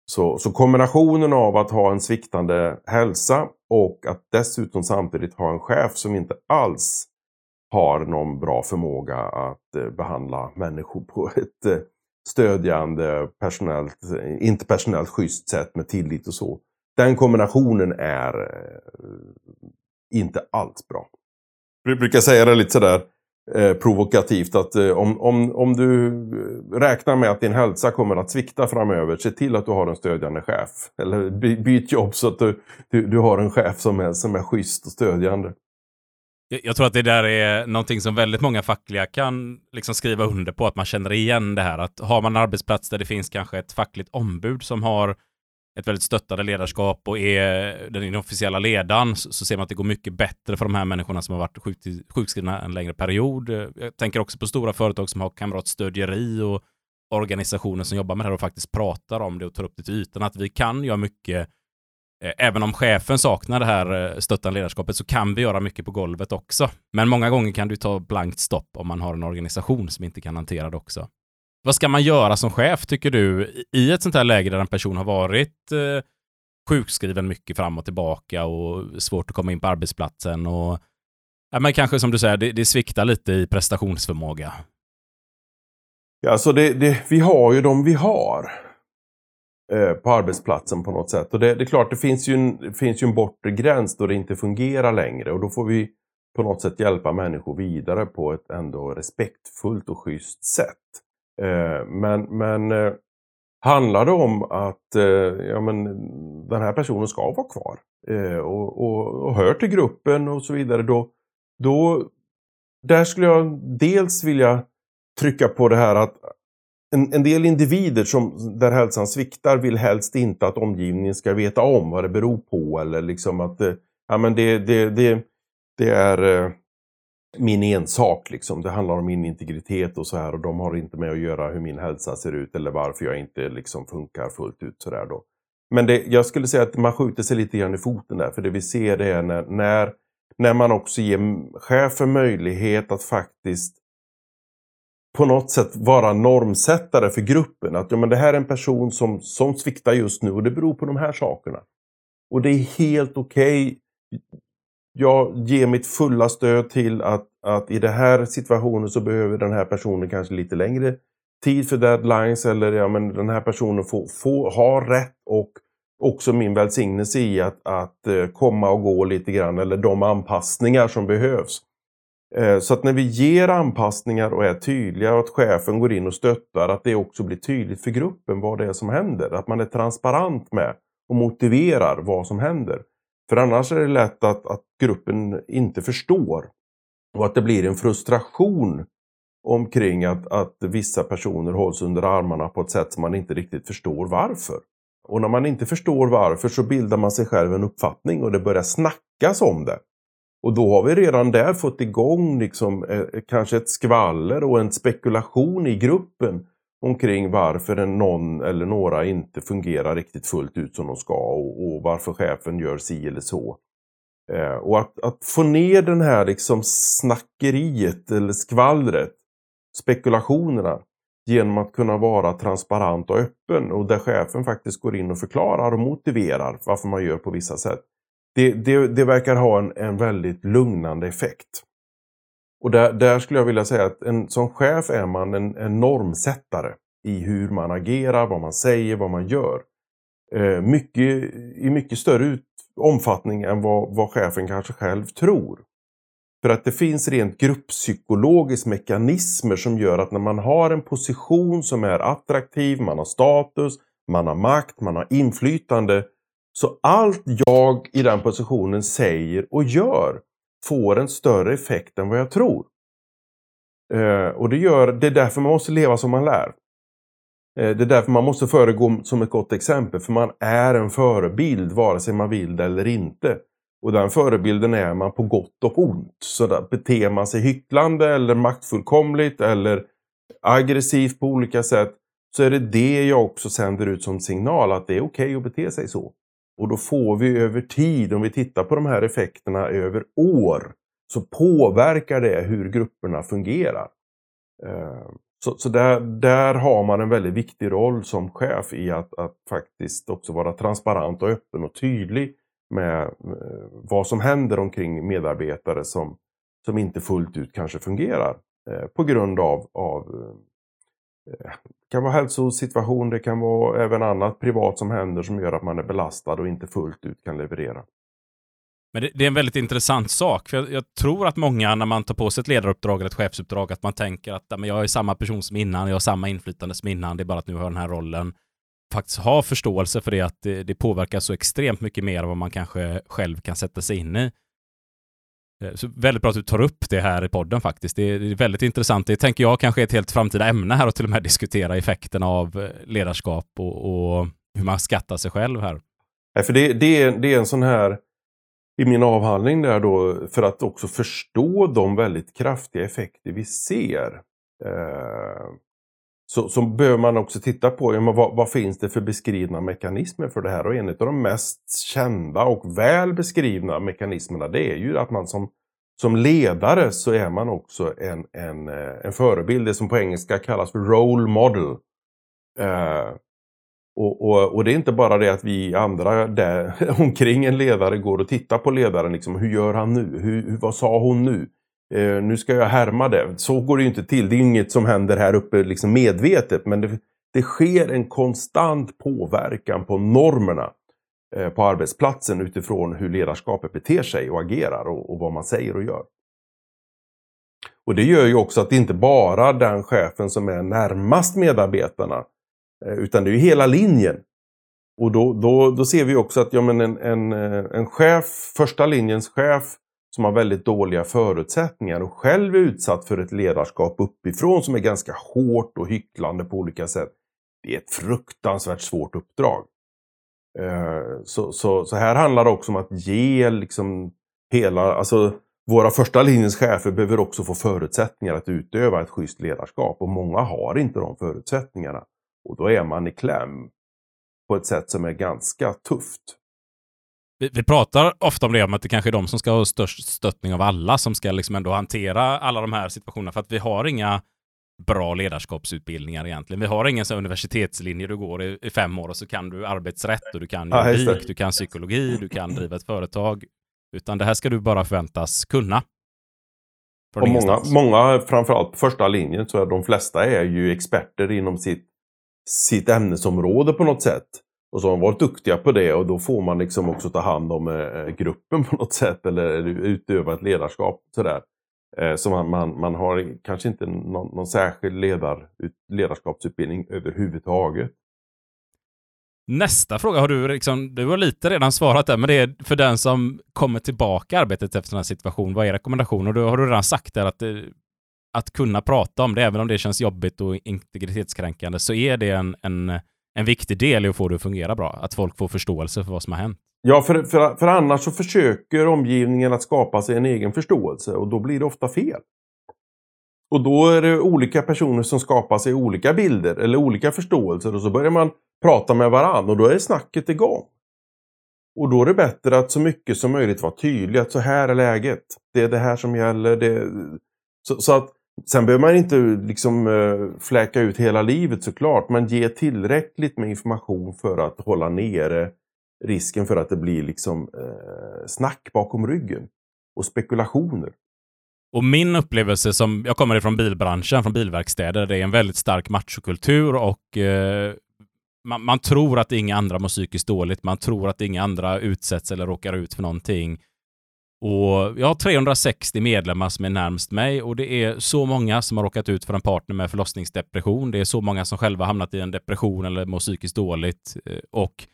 så, så kombinationen av att ha en sviktande hälsa och att dessutom samtidigt ha en chef som inte alls har någon bra förmåga att eh, behandla människor på <laughs> ett eh, stödjande, personellt, eh, interpersonellt schysst sätt med tillit och så. Den kombinationen är inte alls bra. Vi brukar säga det lite sådär Eh, provokativt att eh, om, om, om du räknar med att din hälsa kommer att svikta framöver, se till att du har en stödjande chef. Eller by, byt jobb så att du, du, du, har en chef som är, som är schysst och stödjande. Jag, jag tror att det där är någonting som väldigt många fackliga kan liksom skriva under på, att man känner igen det här. Att har man en arbetsplats där det finns kanske ett fackligt ombud som har ett väldigt stöttande ledarskap och är den inofficiella ledaren så, så ser man att det går mycket bättre för de här människorna som har varit sjuk, sjukskrivna en längre period. Jag tänker också på stora företag som har kamratstödjeri och organisationer som jobbar med det här och faktiskt pratar om det och tar upp det till ytan. Att vi kan göra mycket, eh, även om chefen saknar det här eh, stöttande ledarskapet, så kan vi göra mycket på golvet också. Men många gånger kan du ta blankt stopp om man har en organisation som inte kan hantera det också. Vad ska man göra som chef, tycker du, i ett sånt här läge där en person har varit eh, sjukskriven mycket fram och tillbaka och svårt att komma in på arbetsplatsen och ja, men kanske som du säger, det, det sviktar lite i prestationsförmåga? Ja, alltså det, det, vi har ju de vi har. eh, på arbetsplatsen på något sätt. Och det, det är klart, det finns, ju en, det finns ju en bortre gräns då det inte fungerar längre och då får vi på något sätt hjälpa människor vidare på ett ändå respektfullt och schysst sätt. Eh, men men eh, handlar det om att eh, ja, men, den här personen ska vara kvar och, och, och hör till gruppen och så vidare, då, då där skulle jag dels vilja trycka på det här att en, en, del individer som, där hälsan sviktar vill helst inte att omgivningen ska veta om vad det beror på eller liksom att ja, men det, det, det, det är eh, min ensak liksom. Det handlar om min integritet och så här och de har inte med att göra hur min hälsa ser ut eller varför jag inte liksom funkar fullt ut så där då. Men det, jag skulle säga att man skjuter sig lite grann i foten där för det vi ser det är när, när, när man också ger chefen möjlighet att faktiskt på något sätt vara normsättare för gruppen. Att ja, men det här är en person som, som sviktar just nu och det beror på de här sakerna. Och det är helt okej. Okay. Jag ger mitt fulla stöd till att, att i den här situationen så behöver den här personen kanske lite längre tid för deadlines eller ja, men den här personen får, får, har rätt och också min välsignelse i att, att eh, komma och gå lite grann eller de anpassningar som behövs. Eh, så att när vi ger anpassningar och är tydliga och att chefen går in och stöttar att det också blir tydligt för gruppen vad det är som händer. Att man är transparent med och motiverar vad som händer. För annars är det lätt att, att gruppen inte förstår och att det blir en frustration omkring att, att vissa personer hålls under armarna på ett sätt som man inte riktigt förstår varför. Och när man inte förstår varför så bildar man sig själv en uppfattning och det börjar snackas om det. Och då har vi redan där fått igång liksom, eh, kanske ett skvaller och en spekulation i gruppen omkring varför någon eller några inte fungerar riktigt fullt ut som de ska och, och varför chefen gör si eller så. Eh, och att, att, få ner den här liksom snackeriet eller skvallret, spekulationerna, genom att kunna vara transparent och öppen och där chefen faktiskt går in och förklarar och motiverar varför man gör på vissa sätt det, det, det verkar ha en, en väldigt lugnande effekt. Och där, där, skulle jag vilja säga att en, som chef är man en, en normsättare i hur man agerar, vad man säger, vad man gör. Eh, mycket, I mycket större ut, omfattning än vad, vad chefen kanske själv tror. För att det finns rent grupppsykologiska mekanismer som gör att när man har en position som är attraktiv, man har status, man har makt, man har inflytande så allt jag i den positionen säger och gör får en större effekt än vad jag tror. Eh, och det, gör, det är därför man måste leva som man lär. Eh, det är därför man måste föregå som ett gott exempel. För man är en förebild vare sig man vill det eller inte. Och den förebilden är man på gott och ont. Så där beter man sig hycklande eller maktfullkomligt eller aggressivt på olika sätt. Så är det det jag också sänder ut som signal att det är okej okay att bete sig så. Och då får vi över tid, om vi tittar på de här effekterna över år, så påverkar det hur grupperna fungerar. Eh, så, så där, där har man en väldigt viktig roll som chef i att, att faktiskt också vara transparent och öppen och tydlig med eh, vad som händer omkring medarbetare som, som inte fullt ut kanske fungerar eh, på grund av, av det kan vara hälsosituation, det kan vara även annat privat som händer som gör att man är belastad och inte fullt ut kan leverera. Men det, det är en väldigt intressant sak, för jag, jag, tror att många när man tar på sig ett ledaruppdrag eller ett chefsuppdrag, att man tänker att men jag är samma person som innan, jag har samma inflytande som innan, det är bara att nu har jag den här rollen. Faktiskt ha förståelse för det, att det, det påverkar så extremt mycket mer än vad man kanske själv kan sätta sig in i. Eh, så väldigt bra att du tar upp det här i podden faktiskt. Det är väldigt intressant. Det tänker jag kanske är ett helt framtida ämne här och till och med <laughs> diskutera effekten av eh, ledarskap och, och hur man skattar sig själv här. Nej, för det, det, är, det är en sån här, i min avhandling där då, för att också förstå de väldigt kraftiga effekter vi ser. Eh, så, så behöver man också titta på ja, vad, vad, finns det för beskrivna mekanismer för det här. Och en av de mest kända och väl beskrivna mekanismerna det är ju att man som, som ledare så är man också en, en, eh, en förebild. Det som på engelska kallas för role model. Eh, och, och, och, det är inte bara det att vi andra där <laughs> omkring en ledare går och tittar på ledaren. Liksom, hur gör han nu? Hur, vad sa hon nu? Eh, nu ska jag härma det. Så går det ju inte till. Det är inget som händer här uppe liksom medvetet. Men det, det sker en konstant påverkan på normerna eh, på arbetsplatsen utifrån hur ledarskapet beter sig och agerar och, och vad man säger och gör. Och det gör ju också att det inte bara den chefen som är närmast medarbetarna eh, utan det är ju hela linjen. Och då, då, då ser vi också att ja, men en, en, eh, en chef, första linjens chef som har väldigt dåliga förutsättningar och själv är utsatt för ett ledarskap uppifrån som är ganska hårt och hycklande på olika sätt. Det är ett fruktansvärt svårt uppdrag. Eh, så, så, så här handlar det också om att ge liksom hela, alltså våra första linjens chefer behöver också få förutsättningar att utöva ett schysst ledarskap och många har inte de förutsättningarna. Och då är man i kläm på ett sätt som är ganska tufft. Vi, vi, pratar ofta om det, om att det kanske är de som ska ha störst stöttning av alla som ska liksom ändå hantera alla de här situationerna. För att vi har inga bra ledarskapsutbildningar egentligen. Vi har ingen så universitetslinje du går i, i, fem år och så kan du arbetsrätt och du kan juridik, ja, du kan psykologi, du kan driva ett företag. Utan det här ska du bara förväntas kunna. Och många, många, framförallt på första linjen, så är de flesta är ju experter inom sitt, sitt ämnesområde på något sätt. Och så har de varit duktiga på det och då får man liksom också ta hand om eh, gruppen på något sätt eller utöva ett ledarskap. Sådär. Eh, så man, man, man, har kanske inte någon, någon särskild ledar, ledarskapsutbildning överhuvudtaget. Nästa fråga har du liksom, du har lite redan svarat där, men det är för den som kommer tillbaka arbetet efter den här situationen, vad är rekommendationen? Och då har du redan sagt där att, eh, att kunna prata om det, även om det känns jobbigt och integritetskränkande, så är det en, en, en viktig del i att få det att fungera bra, att folk får förståelse för vad som har hänt. Ja, för, för, för annars så försöker omgivningen att skapa sig en egen förståelse och då blir det ofta fel. Och då är det olika personer som skapar sig olika bilder eller olika förståelser och så börjar man prata med varann och då är snacket igång. Och då är det bättre att så mycket som möjligt vara tydlig att så här är läget. Det är det här som gäller. Det... Så, så, att Sen behöver man inte liksom uh, fläka ut hela livet såklart, men ge tillräckligt med information för att hålla nere risken för att det blir liksom uh, snack bakom ryggen och spekulationer. Och min upplevelse som, jag kommer ifrån bilbranschen, från bilverkstäder, det är en väldigt stark machokultur och eh, man, man, tror att inga andra mår psykiskt dåligt. Man tror att inga andra utsätts eller råkar ut för någonting. Och jag har 360 medlemmar som är närmst mig och det är så många som har råkat ut för en partner med förlossningsdepression. Det är så många som själva hamnat i en depression eller mår psykiskt dåligt. Eh, och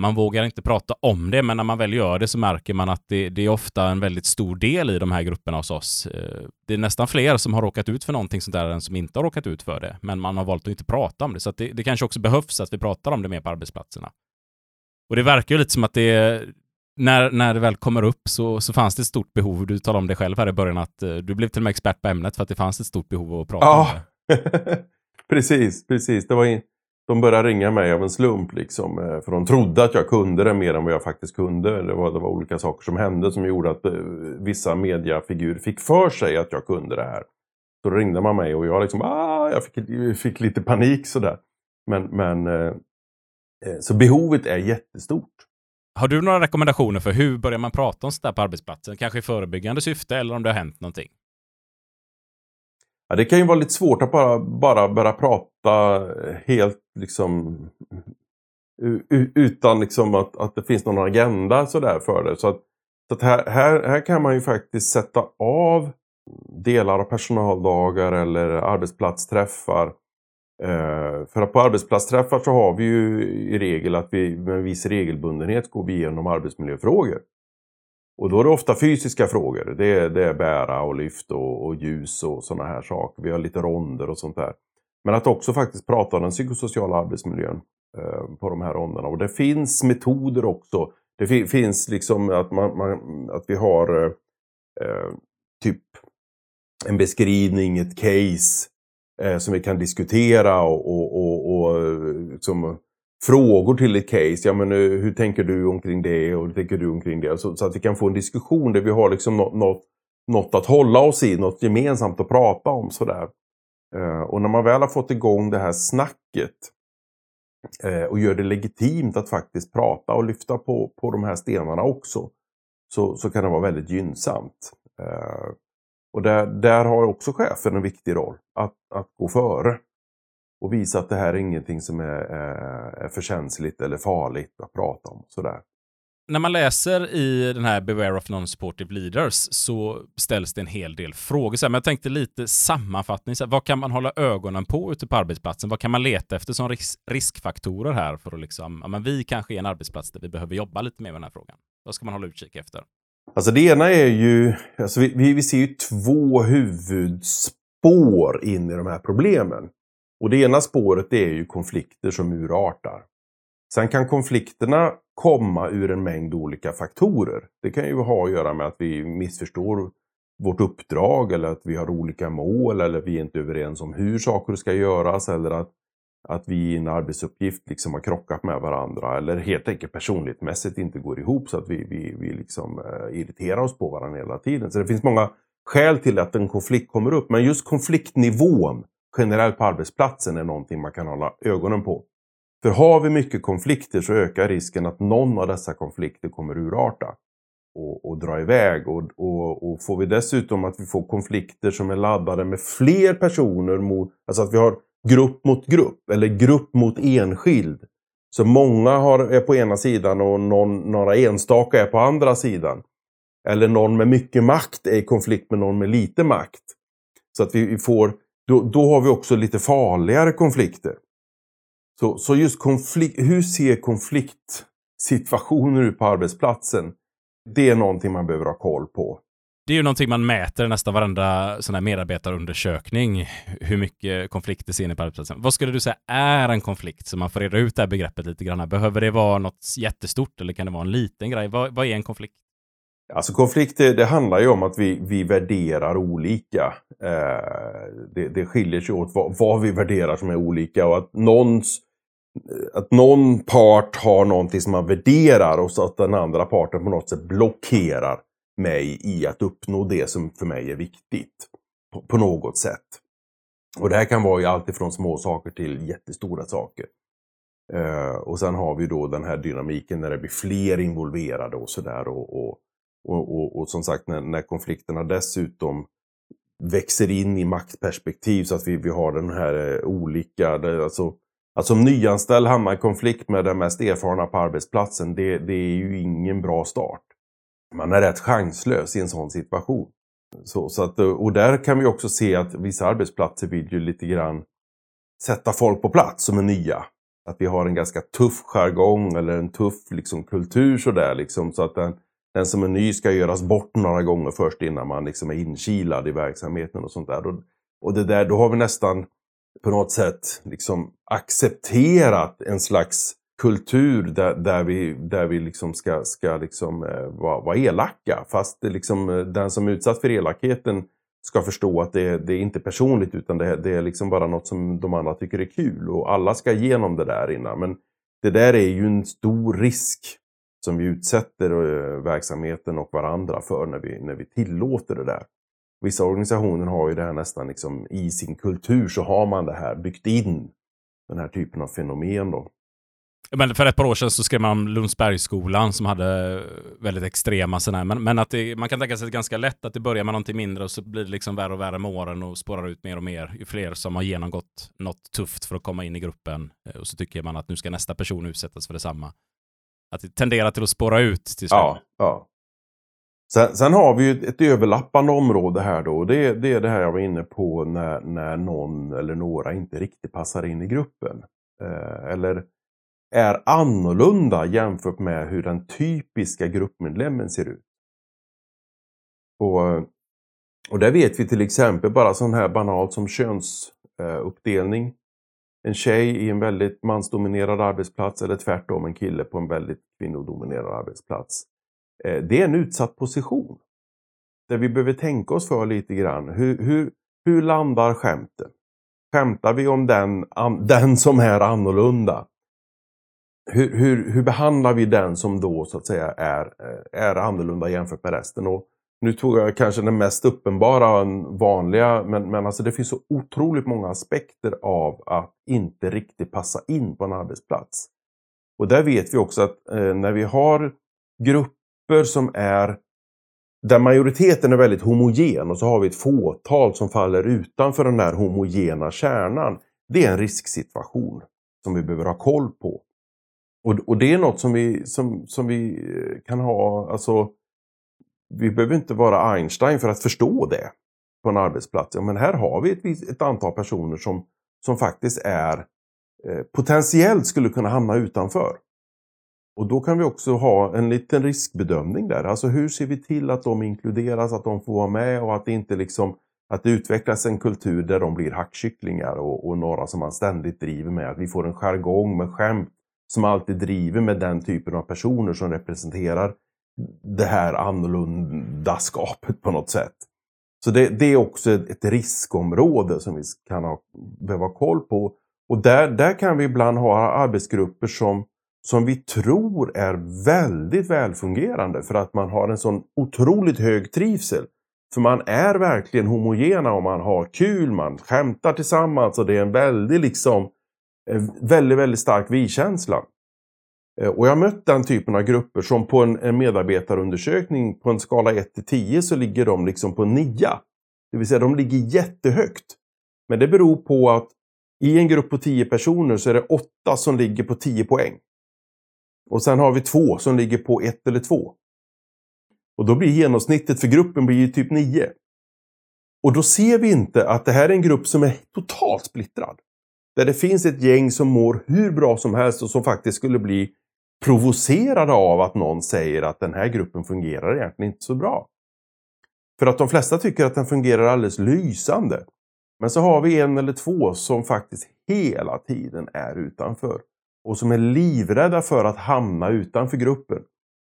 man vågar inte prata om det, men när man väl gör det så märker man att det, det, är ofta en väldigt stor del i de här grupperna hos oss. Eh, det är nästan fler som har råkat ut för någonting sånt där än som inte har råkat ut för det, men man har valt att inte prata om det. Så det, det, kanske också behövs att vi pratar om det mer på arbetsplatserna. Och det verkar ju lite som att det, när, när det väl kommer upp så, så fanns det ett stort behov. Du talade om det själv här i början, att uh, du blev till och med expert på ämnet för att det fanns ett stort behov av att prata ja. om det. <laughs> precis, precis. Det var in, de började ringa mig av en slump. Liksom, eh, för de trodde att jag kunde det mer än vad jag faktiskt kunde. Det var, det var olika saker som hände som gjorde att eh, vissa mediafigurer fick för sig att jag kunde det här. Så ringde man mig och jag liksom, ah, jag fick, fick lite panik sådär. Men, men eh, eh, så behovet är jättestort. Har du några rekommendationer för hur börjar man prata om sådär på arbetsplatsen? Kanske i förebyggande syfte eller om det har hänt någonting? Ja, det kan ju vara lite svårt att bara, bara börja prata helt liksom utan liksom att, att det finns någon agenda sådär för det. Så, att, så att här, här, här kan man ju faktiskt sätta av delar av personaldagar eller arbetsplatsträffar. Eh, för att på arbetsplatsträffar så har vi ju i regel att vi med en viss regelbundenhet går vi igenom arbetsmiljöfrågor. Och då är det ofta fysiska frågor. Det är, det är bära och lyft och, och ljus och sådana här saker. Vi har lite ronder och sånt där. Men att också faktiskt prata om den psykosociala arbetsmiljön eh, på de här ronderna. Och det finns metoder också. Det fi finns liksom att, man, man, att vi har eh, eh typ en beskrivning, ett case eh, som vi kan diskutera och, och, och, och liksom, frågor till ett case. Ja, men, hur tänker du omkring det och hur tänker du omkring det? Så, så att vi kan få en diskussion där vi har liksom något, något, något att hålla oss i, något gemensamt att prata om. Sådär. Eh, och när man väl har fått igång det här snacket eh, och gör det legitimt att faktiskt prata och lyfta på, på de här stenarna också. Så, så kan det vara väldigt gynnsamt. Eh, och där, där har också chefen en viktig roll. Att, att gå före. och visa att det här är ingenting som är, eh, är för känsligt eller farligt att prata om. Sådär. När man läser i den här Beware of Non-Supportive Leaders så ställs det en hel del frågor. Så men jag tänkte lite sammanfattning. Så vad kan man hålla ögonen på ute på arbetsplatsen? Vad kan man leta efter som risk riskfaktorer här för att liksom, ja, men vi kanske är en arbetsplats där vi behöver jobba lite mer med den här frågan. Vad ska man hålla utkik efter? Alltså det ena är ju, alltså vi, vi ser ju två huvudspår in i de här problemen. Och det ena spåret är ju konflikter som urartar. Sen kan konflikterna komma ur en mängd olika faktorer. Det kan ju ha att göra med att vi missförstår vårt uppdrag eller att vi har olika mål eller vi är inte överens om hur saker ska göras eller att, att vi i en arbetsuppgift liksom har krockat med varandra eller helt enkelt personlighetsmässigt inte går ihop så att vi, vi, vi liksom, eh, irriterar oss på varandra hela tiden. Så det finns många skäl till att en konflikt kommer upp. Men just konfliktnivån generellt på arbetsplatsen är någonting man kan hålla ögonen på. För har vi mycket konflikter så ökar risken att någon av dessa konflikter kommer urarta och, och dra iväg. Och, och, och, får vi dessutom att vi får konflikter som är laddade med fler personer mot, alltså att vi har grupp mot grupp eller grupp mot enskild. Så många har, är på ena sidan och någon, några enstaka är på andra sidan. Eller någon med mycket makt är i konflikt med någon med lite makt. Så att vi får, då, då har vi också lite farligare konflikter. Så, så just konflikt, hur ser konfliktsituationer ut på arbetsplatsen? Det är någonting man behöver ha koll på. Det är ju någonting man mäter nästan varenda sån här medarbetarundersökning, hur mycket konflikter ser ni på arbetsplatsen. Vad skulle du säga är en konflikt? Så man får reda ut det här begreppet lite grann. Behöver det vara något jättestort eller kan det vara en liten grej? Vad, vad är en konflikt? Alltså konflikter, det handlar ju om att vi, vi värderar olika. Eh, det, det skiljer sig åt vad, vad, vi värderar som är olika och att någons att någon part har någonting som man värderar och så att den andra parten på något sätt blockerar mig i att uppnå det som för mig är viktigt. På, på något sätt. Och det här kan vara ju allt ifrån små saker till jättestora saker. Eh, och sen har vi då den här dynamiken när det blir fler involverade och sådär. Och, och, och, och, och, som sagt när, när konflikterna dessutom växer in i maktperspektiv så att vi, vi har den här eh, olika, det, alltså att som nyanställd hamna i konflikt med den mest erfarna på arbetsplatsen, det, det är ju ingen bra start. Man är rätt chanslös i en sån situation. Så, så att, eh, och där kan vi också se att vissa arbetsplatser vill ju lite grann sätta folk på plats som är nya. Att vi har en ganska tuff jargong eller en tuff liksom, kultur sådär liksom. Så att den, den som är ny ska göras bort några gånger först innan man liksom är inkilad i verksamheten och sånt där. Och, och det där, då har vi nästan på något sätt liksom accepterat en slags kultur där, där vi, där vi liksom ska, ska liksom, eh, vara, vara elaka. Fast det liksom, eh, den som är utsatt för elakheten ska förstå att det, det är inte personligt utan det, det, är liksom bara något som de andra tycker är kul. Och alla ska igenom det där innan. Men det där är ju en stor risk som vi utsätter eh, verksamheten och varandra för när vi, när vi tillåter det där. Vissa organisationer har ju det här nästan liksom i sin kultur så har man det här byggt in. Den här typen av fenomen då. Men för ett par år sedan så skrev man om Lundsbergsskolan som hade väldigt extrema sådana här. Men, men att det, man kan tänka sig att det är ganska lätt att det börjar med någonting mindre och så blir det liksom värre och värre med åren och spårar ut mer och mer. Ju fler som har genomgått något tufft för att komma in i gruppen eh, och så tycker man att nu ska nästa person utsättas för detsamma. Att det tenderar till att spåra ut till slut. Ja, ja. Sen, sen, har vi ju ett överlappande område här då. Det, det är det här jag var inne på när, när någon eller några inte riktigt passar in i gruppen. Eh, eller är annorlunda jämfört med hur den typiska gruppmedlemmen ser ut. Och, och där vet vi till exempel bara sån här banalt som könsuppdelning. En tjej i en väldigt mansdominerad arbetsplats eller tvärtom en kille på en väldigt kvinnodominerad arbetsplats. Eh, det är en utsatt position. Där vi behöver tänka oss för lite grann. Hur, hur, hur landar skämten? Skämtar vi om den, <laughs> den som är annorlunda? Hur, hur, hur behandlar vi den som då så att säga är, är annorlunda jämfört med resten? Och nu tog jag kanske den mest uppenbara, vanliga, men, men alltså det finns så otroligt många aspekter av att inte riktigt passa in på en arbetsplats. Och där vet vi också att eh, när vi har grupper som är där majoriteten är väldigt homogen och så har vi ett fåtal som faller utanför den där homogena kärnan. det är en risksituation som vi behöver ha koll på. Och, och det är något som vi, som, som vi eh, kan ha, alltså vi behöver inte vara Einstein för att förstå det på en arbetsplats. Ja, men här har vi ett, ett antal personer som, som faktiskt är eh, potentiellt skulle kunna hamna utanför. Och då kan vi också ha en liten riskbedömning där. Alltså hur ser vi till att de inkluderas, att de får vara med och att det inte liksom att det utvecklas en kultur där de blir hackkycklingar och, och några som man ständigt driver med. Att vi får en jargong med skämt som alltid driver med den typen av personer som representerar det här annorlunda skapet på något sätt. Så det, det, är också ett riskområde som vi kan ha, behöva ha koll på. Och där, där kan vi ibland ha arbetsgrupper som, som vi tror är väldigt välfungerande för att man har en sån otroligt hög trivsel. För man är verkligen homogena och man har kul, man skämtar tillsammans och det är en väldigt liksom Eh, väldigt, väldigt stark vi-känsla. Eh, och jag har mött den typen av grupper som på en, en medarbetarundersökning på en skala 1 till 10 så ligger de liksom på 9. Det vill säga de ligger jättehögt. Men det beror på att i en grupp på 10 personer så är det 8 som ligger på 10 poäng. Och sen har vi två som ligger på 1 eller 2. Och då blir genomsnittet för gruppen blir typ 9. Och då ser vi inte att det här är en grupp som är totalt splittrad. Där det finns ett gäng som mår hur bra som helst och som faktiskt skulle bli provocerade av att någon säger att den här gruppen fungerar egentligen inte så bra. För att de flesta tycker att den fungerar alldeles lysande. Men så har vi en eller två som faktiskt hela tiden är utanför. Och som är livrädda för att hamna utanför gruppen.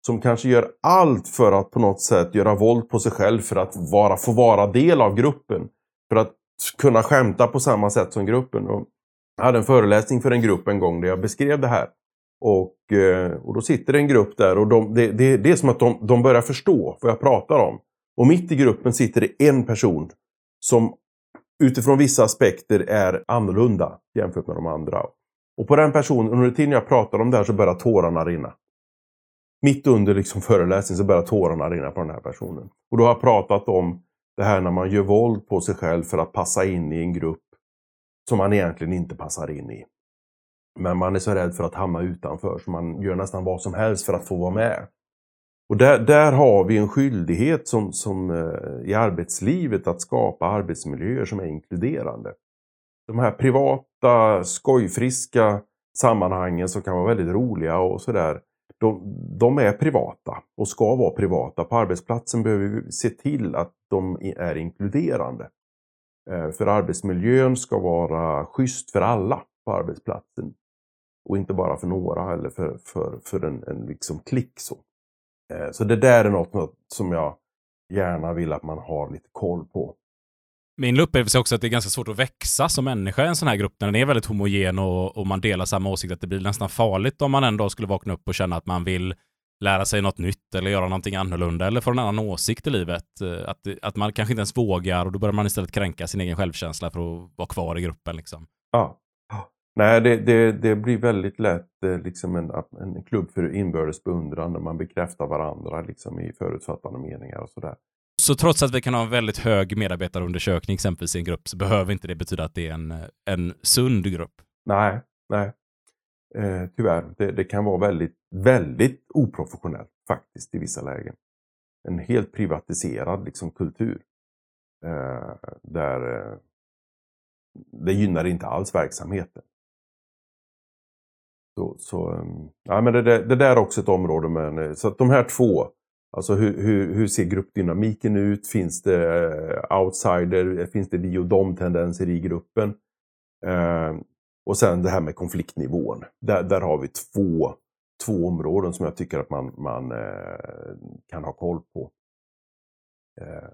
Som kanske gör allt för att på något sätt göra våld på sig själv för att vara, få vara del av gruppen. För att kunna skämta på samma sätt som gruppen. Och jag hade en föreläsning för en grupp en gång där jag beskrev det här. Och, eh, och då sitter en grupp där och de, det, det, det är som att de, de börjar förstå vad jag pratar om. Och mitt i gruppen sitter det en person som utifrån vissa aspekter är annorlunda jämfört med de andra. Och på den personen, under tiden jag pratar om det här så börjar tårarna rinna. Mitt under liksom föreläsningen så börjar tårarna rinna på den här personen. Och då har jag pratat om det här när man gör våld på sig själv för att passa in i en grupp som man egentligen inte passar in i. Men man är så rädd för att hamna utanför så man gör nästan vad som helst för att få vara med. Och där, där har vi en skyldighet som, som eh, i arbetslivet att skapa arbetsmiljöer som är inkluderande. De här privata, skojfriska sammanhangen som kan vara väldigt roliga och sådär. De, de, är privata och ska vara privata. På arbetsplatsen behöver vi se till att de är inkluderande. Eh, för arbetsmiljön ska vara schysst för alla på arbetsplatsen. Och inte bara för några eller för, för, för en, en liksom klick. Så. Eh, så det där är något som jag gärna vill att man har lite koll på. Min upplevelse är också att det är ganska svårt att växa som människa i en sån här grupp när den är väldigt homogen och, och man delar samma åsikt. Att det blir nästan farligt om man en dag skulle vakna upp och känna att man vill lära sig något nytt eller göra någonting annorlunda eller få en annan åsikt i livet. Eh, att, att man kanske inte ens vågar och då börjar man istället kränka sin egen självkänsla för att vara kvar i gruppen. Liksom. Ja. Nej, det, det, det blir väldigt lätt eh, liksom en, en klubb för inbördes beundran när man bekräftar varandra liksom, i förutfattade meningar och sådär. Så trots att vi kan ha en väldigt hög medarbetarundersökning exempelvis i en grupp så behöver inte det betyda att det är en, en sund grupp? Nej, nej. Eh, tyvärr. Det, det, kan vara väldigt, väldigt oprofessionellt faktiskt i vissa lägen. En helt privatiserad liksom, kultur. Eh, där eh, det gynnar inte alls verksamheten. Så, så ehm, ja, men det, det, det där är också ett område. Men, eh, så att de här två, alltså hur, hur, hur ser gruppdynamiken ut? Finns det eh, outsider? Finns det vi och dom-tendenser i gruppen? Eh, och sen det här med konfliktnivån. Där, där har vi två, två områden som jag tycker att man, man eh, kan ha koll på. Eh.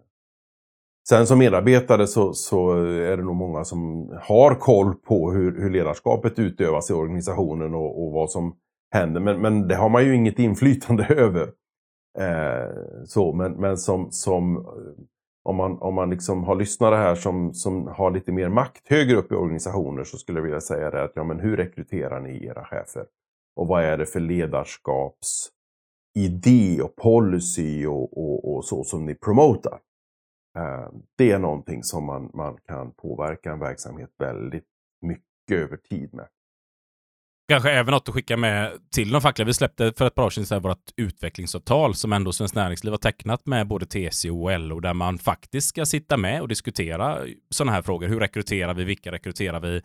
Sen som medarbetare så, så, är det nog många som har koll på hur, hur ledarskapet utövas i organisationen och, och, vad som händer. Men, men det har man ju inget inflytande <laughs> över. Eh, så, men, men som, som om man, om man liksom har lyssnare här som, som har lite mer makt högre upp i organisationer så skulle jag vilja säga det att ja, men hur rekryterar ni era chefer? Och vad är det för ledarskapsidé och policy och, och, och så som ni promotar? Eh, det är någonting som man, man kan påverka en verksamhet väldigt mycket mycket över tid med. Kanske även något att skicka med till de fackliga. Vi släppte för ett par år sedan vårt utvecklingsavtal som ändå Svenskt Näringsliv har tecknat med både TCO och LO där man faktiskt ska sitta med och diskutera sådana här frågor. Hur rekryterar vi? Vilka rekryterar vi?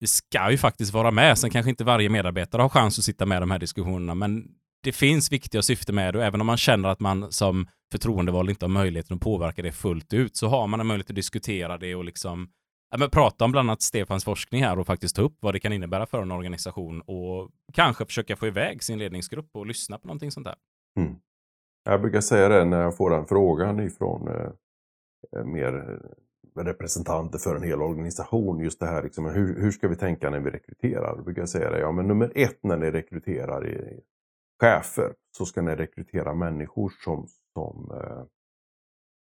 Vi ska ju faktiskt vara med. Sen kanske inte varje medarbetare har chans att sitta med i de här diskussionerna, men det finns viktiga syften med det och även om man känner att man som förtroendevald inte har möjligheten att påverka det fullt ut så har man en möjlighet att diskutera det och liksom ja, men prata om bland annat Stefans forskning här och faktiskt ta upp vad det kan innebära för en organisation och kanske försöka få iväg sin ledningsgrupp och lyssna på någonting sånt där. Mm. Jag brukar säga det när jag får den frågan ifrån eh, eh, mer eh, representanter för en hel organisation. Just det här, liksom, hur, hur ska vi tänka när vi rekryterar? Då brukar jag säga det, ja men nummer ett när ni rekryterar i, chefer så ska ni rekrytera människor som, som eh,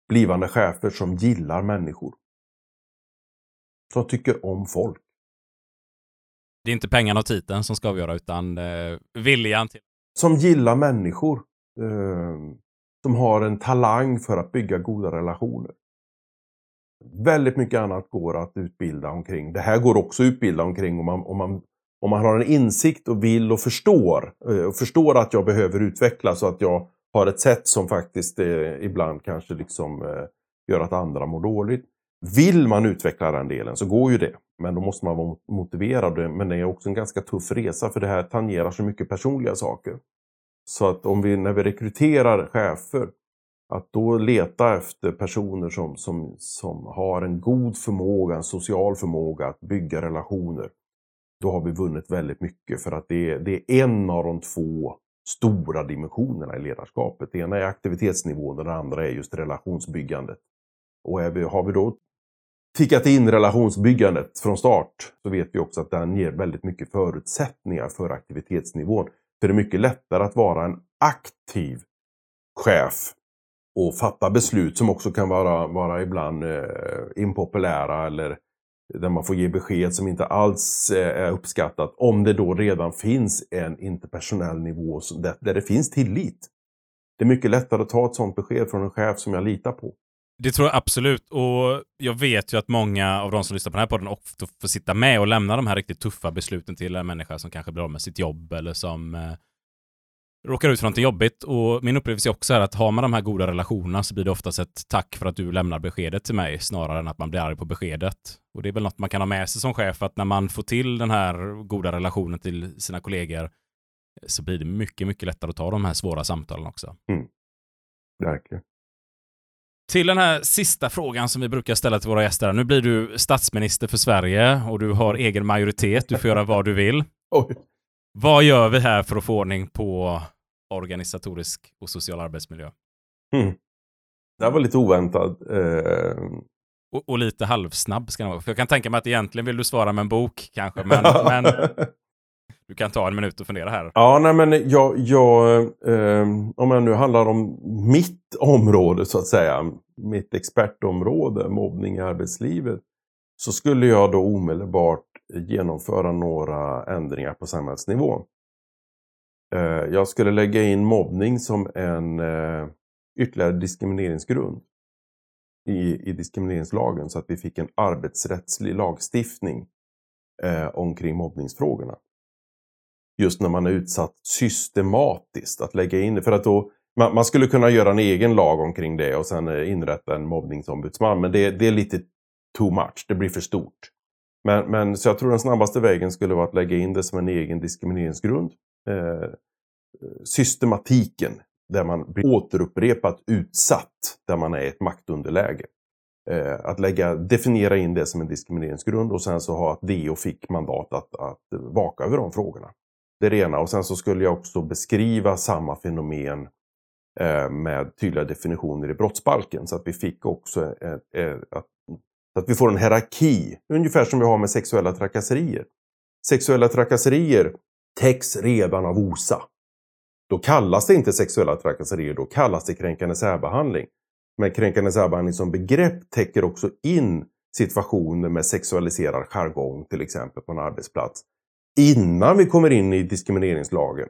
blivande chefer som gillar människor. Som tycker om folk. Det är inte pengarna och titeln som ska avgöra utan eh, viljan till... Som gillar människor. Eh, som har en talang för att bygga goda relationer. Väldigt mycket annat går att utbilda omkring. Det här går också att utbilda omkring om man, om man om man har en insikt och vill och förstår, eh, och förstår att jag behöver utvecklas och att jag har ett sätt som faktiskt eh, ibland kanske liksom eh, gör att andra mår dåligt. Vill man utveckla den delen så går ju det. Men då måste man vara motiverad. Men det är också en ganska tuff resa för det här tangerar så mycket personliga saker. Så att om vi, när vi rekryterar chefer, att då leta efter personer som, som, som har en god förmåga, en social förmåga att bygga relationer då har vi vunnit väldigt mycket för att det är, det är en av de två stora dimensionerna i ledarskapet. Det ena är aktivitetsnivån och det andra är just relationsbyggandet. Och vi, har vi då tickat in relationsbyggandet från start så vet vi också att den ger väldigt mycket förutsättningar för aktivitetsnivån. För det är mycket lättare att vara en aktiv chef och fatta beslut som också kan vara, vara ibland eh, impopulära eller där man får ge besked som inte alls eh, är uppskattat. Om det då redan finns en interpersonell nivå där det finns tillit. Det är mycket lättare att ta ett sådant besked från en chef som jag litar på. Det tror jag absolut. Och jag vet ju att många av de som lyssnar på den här podden ofta får sitta med och lämna de här riktigt tuffa besluten till en människa som kanske blir av med sitt jobb eller som eh, råkar ut för något jobbigt. Och min upplevelse är också här att har man de här goda relationerna så blir det oftast ett tack för att du lämnar beskedet till mig snarare än att man blir arg på beskedet. Och det är väl något man kan ha med sig som chef att när man får till den här goda relationen till sina kollegor eh, så blir det mycket, mycket lättare att ta de här svåra samtalen också. Mm. Verkligen. Till den här sista frågan som vi brukar ställa till våra gäster. Nu blir du statsminister för Sverige och du har egen majoritet. Du får göra vad du vill. <laughs> Oj. Vad gör vi här för att få ordning på organisatorisk och social arbetsmiljö? Mm. Det här var lite oväntat. Eh... Och, och, lite halvsnabb ska det vara. För jag kan tänka mig att egentligen vill du svara med en bok kanske, men, <laughs> men du kan ta en minut och fundera här. Ja, nej men jag, jag eh, om jag nu handlar om mitt område så att säga, mitt expertområde, mobbning i arbetslivet, så skulle jag då omedelbart genomföra några ändringar på samhällsnivå. Eh, jag skulle lägga in mobbning som en eh, ytterligare diskrimineringsgrund i, i diskrimineringslagen så att vi fick en arbetsrättslig lagstiftning eh, omkring mobbningsfrågorna. Just när man är utsatt systematiskt, att lägga in det. För att då, man, man, skulle kunna göra en egen lag omkring det och sen eh, inrätta en mobbningsombudsman. Men det, det är lite too much, det blir för stort. Men, men, så jag tror den snabbaste vägen skulle vara att lägga in det som en egen diskrimineringsgrund. Eh, systematiken där man blir återupprepat utsatt, där man är i ett maktunderläge. Eh, att lägga, definiera in det som en diskrimineringsgrund och sen så ha att DO fick mandat att, att vaka över de frågorna. Det är det ena. Och sen så skulle jag också beskriva samma fenomen eh, med tydliga definitioner i brottsbalken. Så att vi fick också eh, eh, att att vi får en hierarki, ungefär som vi har med sexuella trakasserier. Sexuella trakasserier täcks redan av OSA. Då kallas det inte sexuella trakasserier, då kallas det kränkande särbehandling. Men kränkande särbehandling som begrepp täcker också in situationer med sexualiserad jargong till exempel på en arbetsplats. Innan vi kommer in i diskrimineringslagen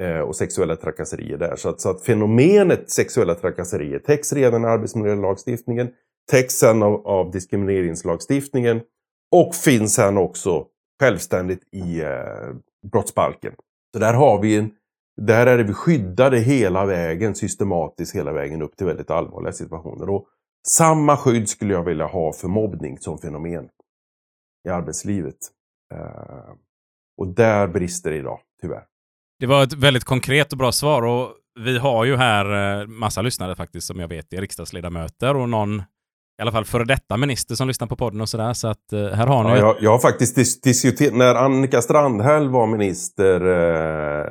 eh, och sexuella trakasserier där. Så att, så att fenomenet sexuella trakasserier täcks redan i arbetsmiljölagstiftningen täcks sen av, av diskrimineringslagstiftningen och finns sen också självständigt i eh, brottsbalken. Så där har vi en, där är vi skyddade hela vägen, systematiskt hela vägen upp till väldigt allvarliga situationer. Och samma skydd skulle jag vilja ha för mobbning som fenomen i arbetslivet. Eh, och där brister det idag, tyvärr. Det var ett väldigt konkret och bra svar och vi har ju här eh, massa lyssnare faktiskt som jag vet är riksdagsledamöter och någon i alla fall före detta minister som lyssnar på podden och sådär. Så att eh, här har ni... Ja, jag, jag har faktiskt dis diskuterat, när Annika Strandhäll var minister eh,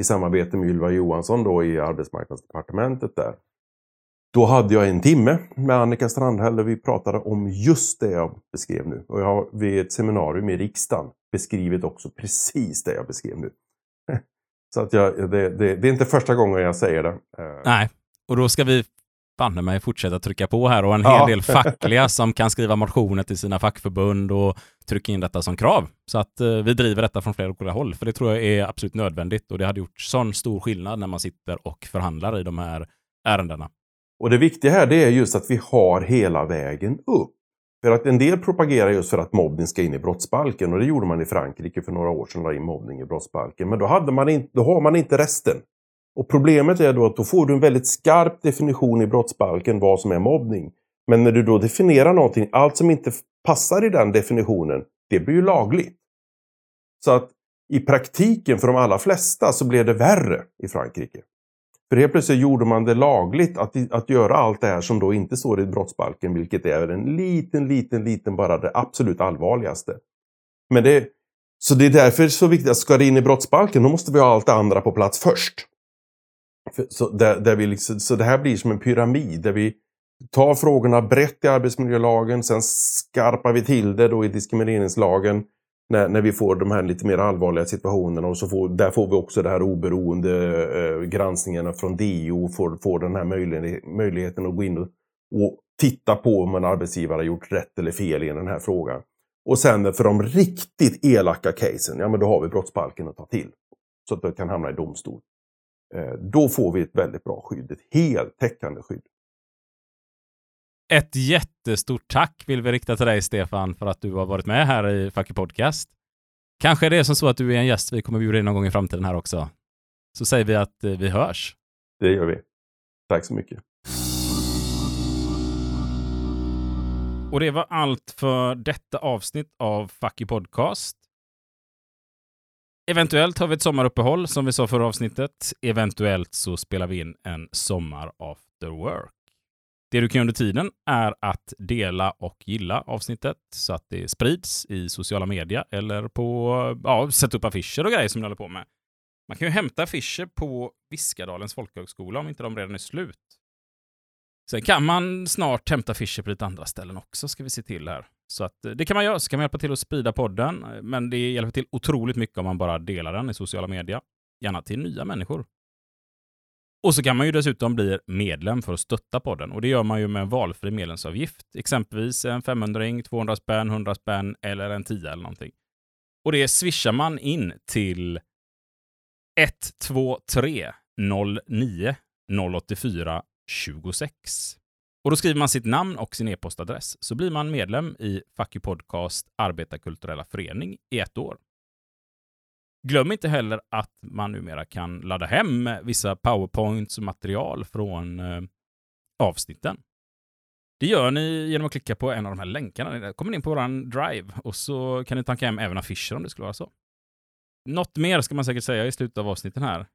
i samarbete med Ylva Johansson då i arbetsmarknadsdepartementet där. Då hade jag en timme med Annika Strandhäll där vi pratade om just det jag beskrev nu. Och jag har vid ett seminarium i riksdagen beskrivit också precis det jag beskrev nu. <laughs> Så att jag, det, det, det, är inte första gången jag säger det. Eh, Nej, och då ska vi banne mig fortsätta trycka på här och en hel del <laughs> fackliga som kan skriva motioner till sina fackförbund och trycka in detta som krav. Så att eh, vi driver detta från flera olika håll, för det tror jag är absolut nödvändigt och det hade gjort sån stor skillnad när man sitter och förhandlar i de här ärendena. Och det viktiga här det är just att vi har hela vägen upp. För att en del propagerar just för att mobbning ska in i brottsbalken och det gjorde man i Frankrike för några år sedan, la in mobbning i brottsbalken. Men då, hade man inte, då har man inte resten. Och problemet är då att då får du en väldigt skarp definition i brottsbalken vad som är mobbning. Men när du då definierar någonting, allt som inte passar i den definitionen, det blir ju lagligt. Så att i praktiken för de allra flesta så blev det värre i Frankrike. För helt plötsligt gjorde man det lagligt att, att göra allt det här som då inte står i brottsbalken, vilket är en liten, liten, liten, bara det absolut allvarligaste. Men det, så det är därför så viktigt att ska det in i brottsbalken, då måste vi ha allt det andra på plats först. Så, där, där vi liksom, så det här blir som en pyramid där vi tar frågorna brett i arbetsmiljölagen, sen skarpar vi till det då i diskrimineringslagen när, när vi får de här lite mer allvarliga situationerna. Och så får, där får vi också det här oberoende eh, granskningarna från DO, får, får den här möjlig, möjligheten att gå in och, och titta på om en arbetsgivare har gjort rätt eller fel i den här frågan. Och sen för de riktigt elaka casen, ja men då har vi brottsbalken att ta till. Så att det kan hamna i domstol. Eh, då får vi ett väldigt bra skydd, ett heltäckande skydd. Ett jättestort tack vill vi rikta till dig, Stefan, för att du har varit med här i Fucky Podcast. Kanske är det som så att du är en gäst vi kommer bjuda in någon gång i framtiden här också. Så säger vi att eh, vi hörs. Det gör vi. Tack så mycket. Och det var allt för detta avsnitt av Fucky Podcast. Eventuellt har vi ett sommaruppehåll som vi sa förra avsnittet. Eventuellt så spelar vi in en sommar after work. Det du kan göra under tiden är att dela och gilla avsnittet så att det sprids i sociala medier eller på, ja, sätta upp affischer och grejer som ni håller på med. Man kan ju hämta affischer på Viskadalens folkhögskola om inte de redan är slut. Sen kan man snart hämta affischer på lite andra ställen också, ska vi se till här. Så att eh, det kan man göra, så kan man hjälpa till att sprida podden. Eh, men det hjälper till otroligt mycket om man bara delar den i sociala medier. Gärna till nya människor. Och så kan man ju dessutom bli medlem för att stötta podden. Och det gör man ju med en valfri medlemsavgift. Exempelvis en 500 200 spänn, 100 spänn eller en 10 eller någonting. Och det swishar man in till 123 09 084 26. Och då skriver man sitt namn och sin e-postadress så blir man medlem i Fucky Podcast Arbetarkulturella Förening i ett år. Glöm inte heller att man numera kan ladda hem vissa powerpoints och material från eh, avsnitten. Det gör ni genom att klicka på en av de här länkarna. kommer ni in på vår drive och så kan ni tanka hem även affischer om det skulle vara så. Något mer ska man säkert säga i slutet av avsnitten här.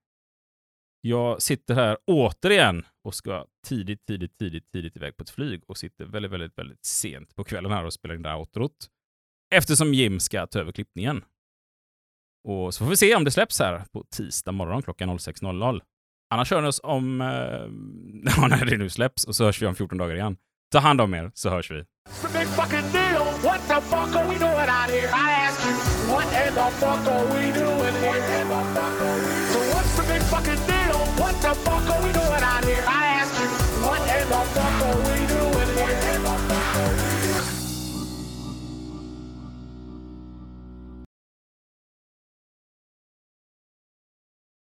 Jag sitter här återigen och ska tidigt, tidigt, tidigt, tidigt iväg på ett flyg och sitter väldigt, väldigt, väldigt sent på kvällen här och spelar in det här outrot. Eftersom Jim ska ta över klippningen. Och så får vi se om det släpps här på tisdag morgon klockan 06.00. Annars hör ni oss om... Eh, <laughs> när det nu släpps och så hörs vi om 14 dagar igen. Ta hand om er så hörs vi. What the fuck